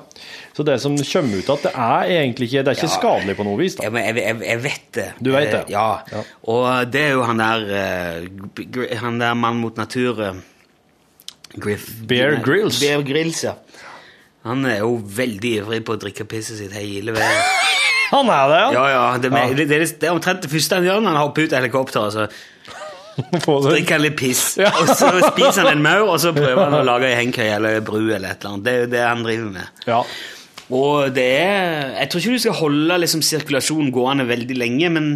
så det som kommer ut at det er egentlig ikke Det er ikke skadelig på noe vis. da. Ja, men jeg, jeg, jeg vet det. Du vet det? Eh, Ja. Ja. Og det er jo han der eh, Han der mann mot natur eh, Griff Bear Nei, Grylls. Bear Grylls, ja. Han er jo veldig ivrig på å drikke pisset sitt hele veien. Han er det, Ja, ja. Det, Ja. det, det, det er omtrent det første han gjør når han hopper ut av helikopteret. Så Få det. drikker litt piss, Ja. og så spiser han en maur, og så prøver han å lage ei hengekøye eller bru eller et eller annet. Det er jo det han driver med. Ja. Og det er Jeg tror ikke du skal holde liksom, sirkulasjonen gående veldig lenge, men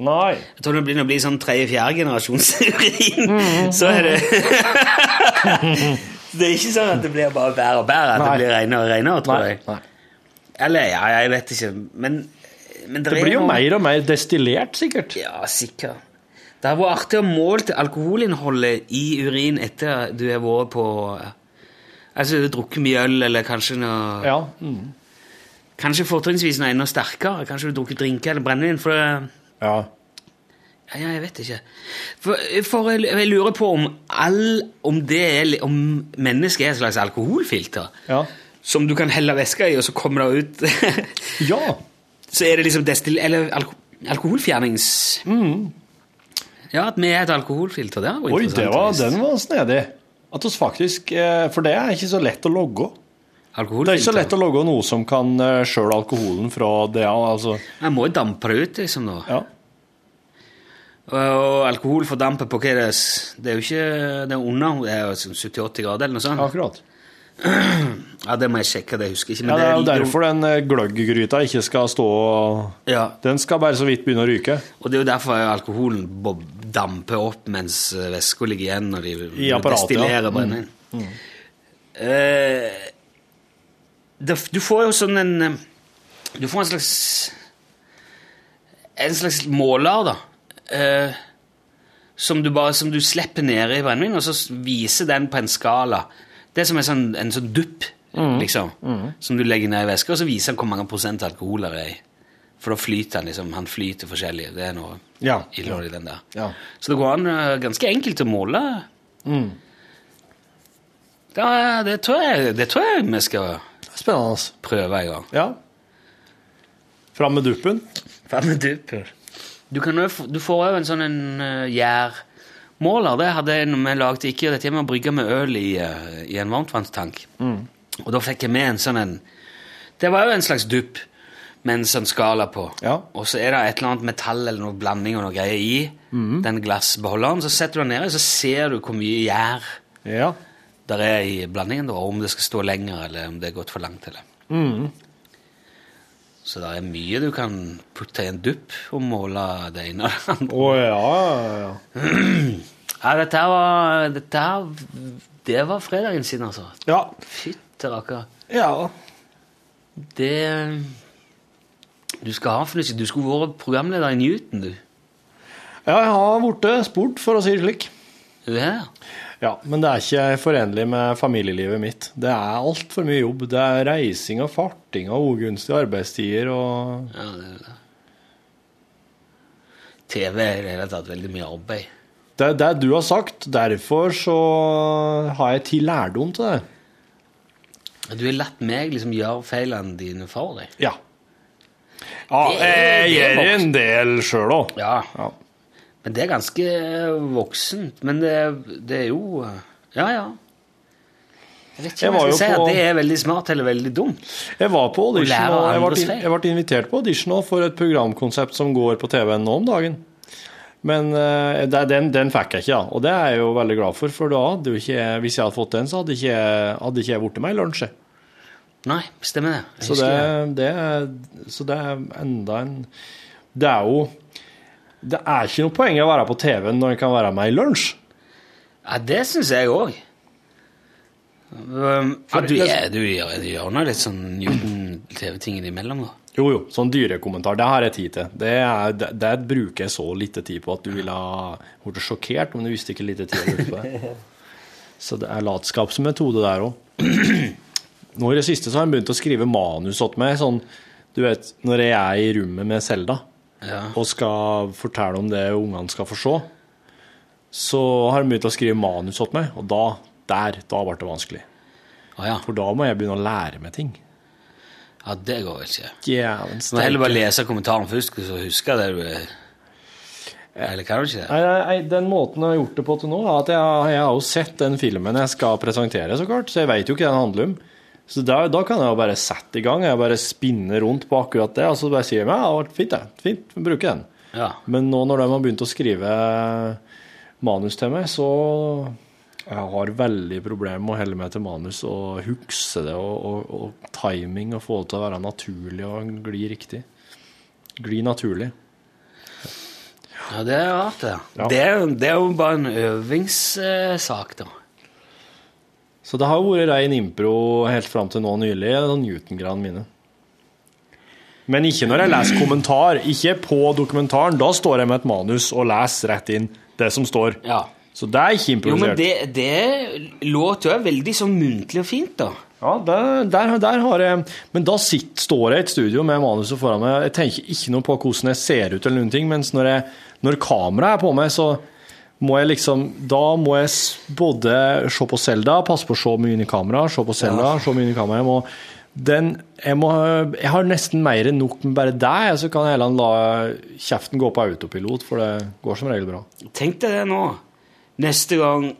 Nei. jeg tror det begynner å bli sånn tredje-fjerde generasjons urin. Så er det Det er ikke sånn at det blir bare bær og bær, at Nei. det blir renere og renere, tror Nei. jeg. Nei. Eller ja, jeg vet ikke, men, men Det det blir jo noe- mer og mer destillert, sikkert. Ja, sikkert. Det har vært artig å måle alkoholinnholdet i urin etter du har vært på Altså, du har drukket mye øl, eller kanskje noe Ja. Mm. Kanskje fortrinnsvis noe enda sterkere. Kanskje du har drukket drinker eller brennevin. For ja. ja, jeg vet ikke. For, for jeg, jeg lurer på om all Om det Om mennesket er et slags alkoholfilter Ja. som du kan helle væske i, og så kommer det ut ja. Så er det liksom destill... Eller alko, alkoholfjernings... Ja, at vi er et alkoholfilter. Det var. Oi, det var, den var snedig. At oss faktisk, eh, For det er ikke så lett å logge. Det er ikke så lett å logge noe som kan skjøle alkoholen fra det. Altså. Jeg må jo dampe det ut, liksom. da. Ja. Og, alkohol fordamper på hva det er Det er jo ikke det er under det er jo sånn 70-80 grader eller noe sånt. Akkurat. Ja, det må jeg sjekke, det husker jeg ikke. Ja, det er jo derfor den eh, gløgggryta ikke skal stå Ja, Den skal bare så vidt begynne å ryke. og det er jo derfor alkoholen damper opp mens eh, væska ligger igjen når de I apparatet, ja. destillerer Mm. Eh, det- du får jo sånn en Du får en slags En slags måler, da. eh, som du bare som du slipper ned i brennevin, og så viser den på en skala. Det er som en sånn, en sånn dupp, liksom, som du legger ned i veska, og så viser den hvor mange prosent alkohol det er i. For da flyter han liksom, han flyter forskjellig. Det er noe Ja. i den der. Ja. Så det går an eh, ganske enkelt å måle. Da, det, tror jeg, det tror jeg vi skal Spennende. prøve en gang. Ja. Fram med duppen. Fram med duppen. Du, kan du får jo en sånn en uh, gjærmåler. Det hadde vi lagde ikke dette med å brygge med øl i, eh, i en varmtvannstank. Og da fikk jeg med en sånn en Det var jo en slags dupp med en sånn skala på. Ja. Og så er det et eller annet metall eller noe blanding og noe greier i den glassbeholderen. Så setter du den nedi, så ser du hvor mye gjær Ja. der er i blandingen, og om det skal stå lenger, eller om det er gått for langt. Eller. Så det er mye du kan putte i en dupp og måle det ene og det andre. Å ja, ja, ja. Dette her var dette her, Det var fredagen sin, altså. Ja. Fytte rakker. ja. Det Du skal ha fornøyelse. Du skulle vært programleder i Newton, du. Ja, jeg har blitt spurt, for å si det slik. Ja. Ja, men det er ikke forenlig med familielivet mitt. Det er altfor mye jobb. Det er reising og farting og ugunstige arbeidstider og Ja, det er det. TV er i det hele tatt veldig mye arbeid. Det er det du har sagt. Derfor så har jeg til lærdom til det. Du har latt meg liksom gjøre feilene dine for deg. Ja. Ja, Det jeg gjør en del sjøl òg. Ja. Ja. Men det er ganske voksent. Men det, det er jo Ja, ja. Jeg vet ikke om jeg skal si på- at det er veldig smart eller veldig dumt. Jeg var på audition, og jeg ble, jeg ble invitert på audition for et programkonsept som går på TV nå om dagen. Men eh, den, den fikk jeg ikke, da. Og det er jeg jo veldig glad for, for da hadde jo ikke hvis jeg hadde fått den, så hadde ikke hadde ikke jeg blitt med i lunsj. Nei, stemmer det. Så det, det, så det er enda en Det er jo Det er ikke noe poeng å være på TV når en kan være med i lunsj. Ja, det syns jeg òg. Um, ja, du, er, du gjør, du gjør nå litt sånn Newton-TV-ting innimellom, da. Jo, jo, sånn dyrekommentar, det har jeg tid til. Det, er, det, det bruker jeg så lite tid på at du ville ha blitt sjokkert, men du visste ikke lite tid på det. Så det er latskapsmetode der òg. Nå i det siste så har jeg begynt å skrive manus åt meg, sånn du vet, når jeg er i rommet med Selda Ja. og skal fortelle om det ungene skal få se, så har jeg begynt å skrive manus åt meg, og da, der, da ble det vanskelig. Ah, ja. For da må jeg begynne å lære meg ting. Ja, det går vel ikke. Du må heller bare steike. lese kommentaren først, så husker det du er Eller kan du ikke det? Nei, nei, nei, den måten jeg har gjort det på til nå, er at jeg, jeg har jo sett den filmen jeg skal presentere, så klart, så jeg vet jo ikke hva den handler om. Så da, da kan jeg jo bare sette i gang, jeg bare spinne rundt på akkurat det, og så bare sier jeg, ja, det vært fint det, fint, bruker den. Ja. Men nå når de har begynt å skrive manus til meg, så jeg har veldig problemer med å helle meg til manus og huske det, og, og, og timing, og få det til å være naturlig og gli riktig. Gli naturlig. ja, det er rart, det. Ja. Det, er, det er jo bare en øvingssak, da. Så det har jo vært rein impro helt fram til nå nylig, Newton-gradene mine. Men ikke når jeg leser kommentar. Ikke på dokumentaren. Da står jeg med et manus og leser rett inn det som står. Ja. Så det er ikke improvisert. Jo, men det, det låter jo veldig sånn muntlig og fint, da. Ja, der, der, der har jeg Men da sitter, står jeg i et studio med manuset foran meg. Jeg tenker ikke noe på hvordan jeg ser ut, eller noen ting, mens når, jeg, når kameraet er på meg, så må jeg liksom Da må jeg både se på Selda, passe på å se mye inn i kamera, se på Selda, se mye inn i kamera. Jeg må, den, jeg, må, jeg har nesten mer enn nok med bare deg, så kan jeg heller la kjeften gå på autopilot, for det går som regel bra. Tenk deg det nå. Neste gang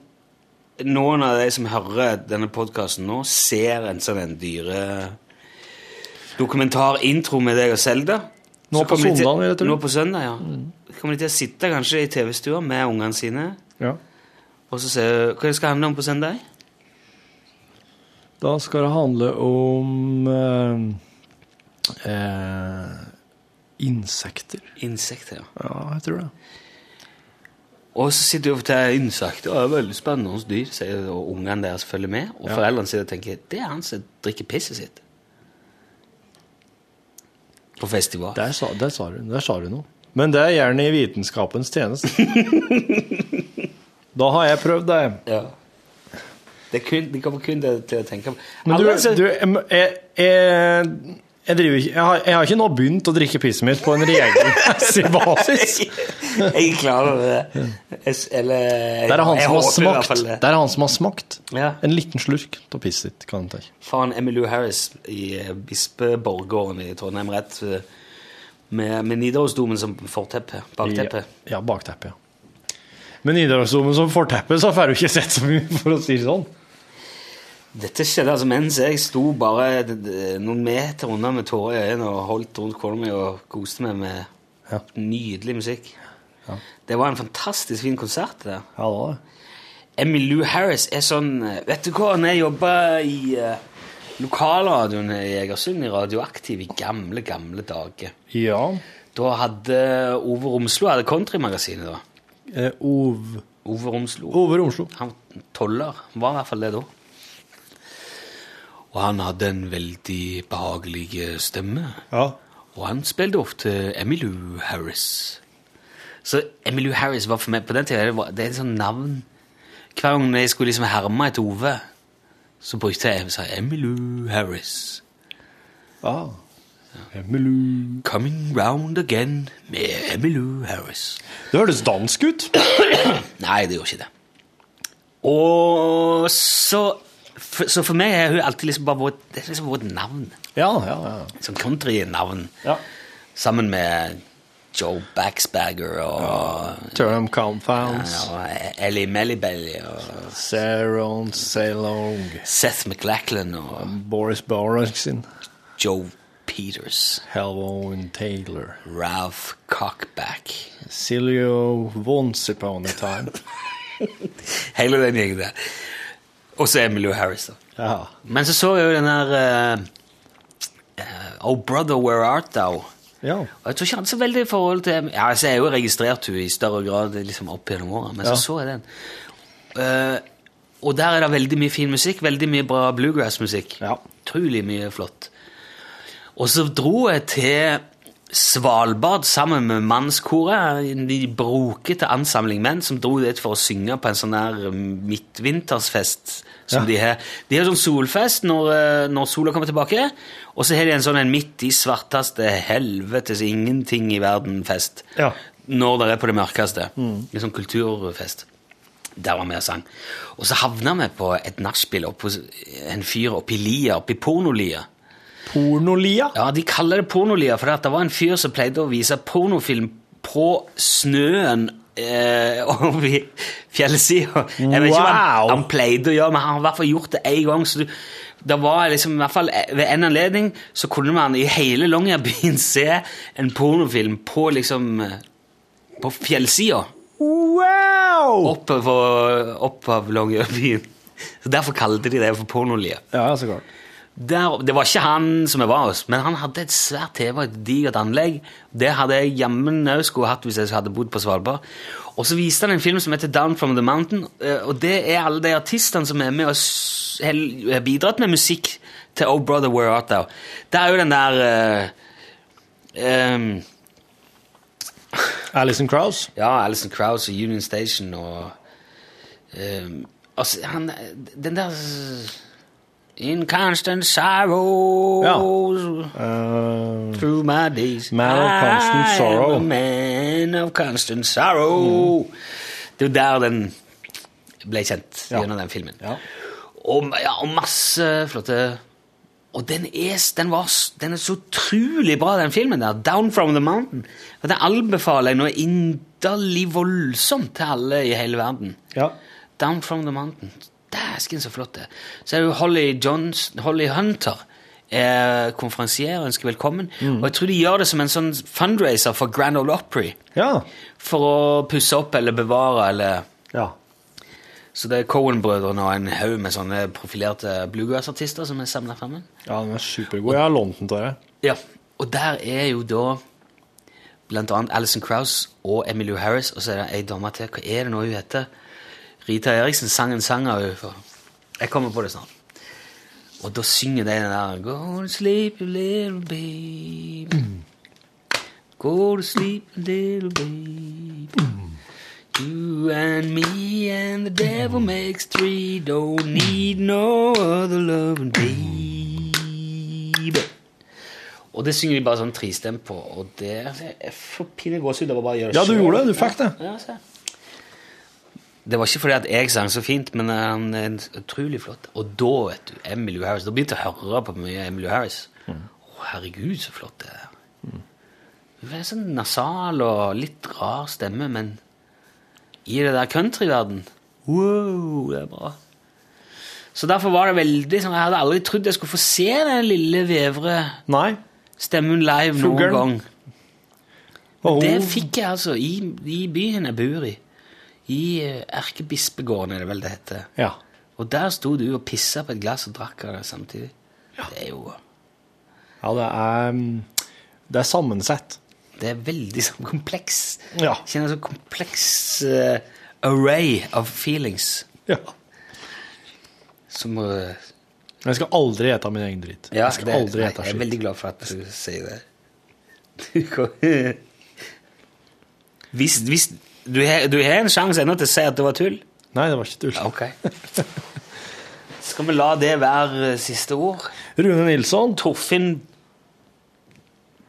noen av de som hører denne podkasten nå, ser en sånn en dyre dokumentarintro med deg og Selda Nå på søndagen, vil jeg tro. Nå på søndag, ja. kommer de til å sitte kanskje i TV-stua med ungene sine Ja. og så se hva det skal handle om på søndag. Da skal det handle om eh, eh, insekter. Insekter, ja. Ja, jeg tror det. Og så sitter de og forteller insekter. Det er veldig spennende dyr, sier og ungene deres følger med. Og Ja. foreldrene sitter og tenker det er han som drikker pisset sitt. På festival. Der sa, der sa, du, der sa du noe. Men det er gjerne i vitenskapens tjeneste. da har jeg prøvd det. Ja. Det, kun, det kommer kun til, til å tenke på. Men du, du jeg, jeg, jeg, jeg, driver jeg, har, jeg har ikke nå begynt å drikke pisset mitt på en regelmessig basis. Jeg er klar over det. Jeg, eller, Det er han som har smakt. det. Det er han som har smakt. Ja. En liten slurk av pisset ditt kan jeg ta. Faen, Emilie Harris i eh, Bispeborggården i Trondheim, rett eh, med, med Nidarosdomen som forteppe, bakteppe. Ja, ja bakteppe, ja. Med Nidarosdomen som forteppe, så får du ikke sett så mye, for å si det sånn. Dette skjedde altså mens jeg sto bare noen meter unna med tårer i øynene og holdt rundt kona mi og koste meg med Ja. nydelig musikk. Ja. Det var en fantastisk fin konsert. det der. Ja, det var det. Emmylou Harris er sånn Vet du hva, når jeg jobba i uh, lokalradioen i Egersund, i Radioaktiv, i gamle, gamle dager Ja. Da hadde Ove Romslo hadde Countrymagasinet, da. Eh, Ov... Ove Romslo. Ove Romslo. Han toller. Var i hvert fall det da. Og han hadde en veldig behagelig eh, stemme. Ja. Og han spilte ofte Emilie Harris. Så Emilie Harris var for meg på den tida det, var, det er et sånt navn Hver gang jeg skulle liksom herme etter Ove, så brukte jeg sa Emilie Harris. Ah. Emilie... Coming round again med Emilie Harris. Det høres dansk ut. Nei, det gjorde ikke det. Og så for, Så for meg har hun alltid liksom bare vært er liksom navn. Ja, ja, ja. Sånn country-navn. ja. Sammen med Joe Baxberger og, Term Compounds. og Ellie Mellibelly og Saron Salong. Seth MacLachlan og Boris Borrowson. Joe Peters. Helvon Taylor. Ralph Cockback. Cilio Once Upon a Time. Hele den gjengen der. Og så Emmylou Harris, da. Ja. Men så så jeg jo den der eh, eh, Oh Brother, Where Art Thou? ja. Og jeg tror ikke han hadde så veldig forhold til Ja, altså, Jeg har jo registrert henne i større grad liksom opp gjennom åra, men Ja. så så jeg den. Uh, og der er det veldig mye fin musikk, veldig mye bra bluegrass-musikk. Ja. Utrolig mye flott. Og så dro jeg til Svalbard sammen med mannskoret, en de brokete ansamling menn som dro dit for å synge på en sånn der midtvintersfest som Ja. de har. De har sånn solfest når, eh, når sola kommer tilbake, og så har de en sånn en midt i svarteste helvetes ingenting i verden-fest. Ja. Når det er på det mørkeste. En sånn kulturfest. Der var vi og sang. Og så havna vi på et nachspiel oppe hos en fyr oppe i Lia, oppe i Pornolia. Pornolia. Ja, de kaller det pornolia, for det var en fyr som pleide å vise pornofilm på snøen eh, over fjellsida. Jeg vet ikke hva han, han pleide å gjøre, men han har i hvert fall gjort det én gang. så du, det var liksom, i hvert fall Ved en anledning så kunne man i hele Longyearbyen se en pornofilm på liksom eh, På fjellsida Wow! Opp, opp av Longyearbyen. Så Derfor kalte de det for pornolia. Ja, så klart. Der, det var ikke han som jeg var hos, men han hadde et svært TV og et digert anlegg. Det hadde jeg jammen òg skulle hatt hvis jeg hadde bodd på Svalbard. Og så viste han en film som heter Down from the Mountain, eh, og det er alle de artistene som er med og har bidratt med musikk til Oh Brother Where Art Thou. Det er jo den der uh, um, Alison Krauss. Ja, Alison Krauss og Union Station og um, altså, han, Den der In constant sorrow Ja. uh, Through my days Man of constant I sorrow. am a man of constant sorrow Det er jo der den ble kjent Ja. gjennom den filmen. ja. Og, ja, og masse flotte Og den er, den, var, den er så utrolig bra, den filmen der. Down from the Mountain. Og Den anbefaler jeg noe inderlig voldsomt til alle i hele verden. ja. Down from the Mountain. Dæsken, så flott det er. Så er det jo Holly, Johns, Holly Hunter er konferansier og ønsker velkommen. Og jeg tror de gjør det som en sånn fundraiser for Grand Ole Opry. Ja. For å pusse opp eller bevare eller ja. Så det er Cohen-brødrene og en haug med sånne profilerte bluegrass-artister som er samla sammen. Ja, den er supergod. Jeg har lånt den til deg. Ja, og der er jo da blant annet Alison Krauss og Emmylou Harris, og så er det ei dame til. Hva er det nå hun heter? Rita Eriksen sang en sang av henne. Jeg kommer på det snart. Og da synger de den der Go to sleep, little baby. Go to sleep, little baby. You and me and the devil makes three. Don't need no other loving baby. Og det synger de bare sånn tristemt på, og det Jeg får pinlig gåsehud av å bare gjøre det Ja, du gjorde det. Du fikk det. Ja, se. Det var ikke fordi at jeg sang så fint, men han er utrolig flott. Og da, vet du, Emily Harris Da begynte jeg å høre på mye Emily Harris. Å, herregud, så flott det er. Hun er sånn nasal og litt rar stemme, men i det der countryverden Wow, det er bra. Så derfor var det veldig sånn Jeg hadde aldri trodd jeg skulle få se den lille vevre Nei. stemmen live noen gang. Og Det fikk jeg altså i, i byen jeg bor i. I eh, Erkebispegården, er det vel det heter. Ja. Og der sto du og pissa på et glass og drakk av det samtidig. Ja. Det er jo ja, det er mm, Det er sammensett. Det er veldig sånn kompleks Ja. Kjenner en sånn kompleks uh, array of feelings ja. som uh, Jeg skal aldri ete min egen dritt. Ja, jeg skal det, aldri ete jeg er veldig glad for at du sier det. Hvis, hvis du, har, du har en sjanse ennå til å si at det var tull. Nei, det var ikke tull. Ok. Skal vi la det være eh, siste ord? Rune Nilsson. Torfinn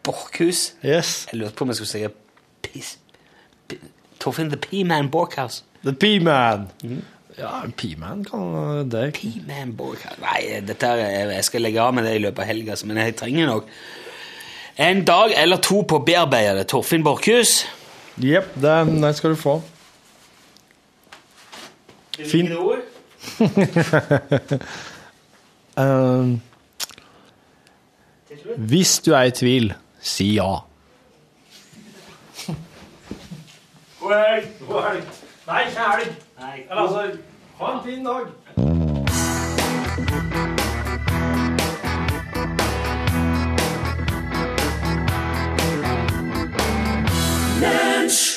Borchhus. Yes. Jeg lurte på om jeg skulle si Pis- Torfinn the P-Man Borchhaus. The P-Man. Ja, P-Man kan det P-Man Borchhaus Nei, dette er, jeg skal legge av med det i løpet av helga, men jeg trenger nok en dag eller to på å bearbeide det. Torfinn Borchhus. Jepp, den, den skal du få. Fin. Um, hvis du er i tvil, si ja. God helg! God helg! Nei, ikke helg. Eller altså, ha en fin dag. Lunsj!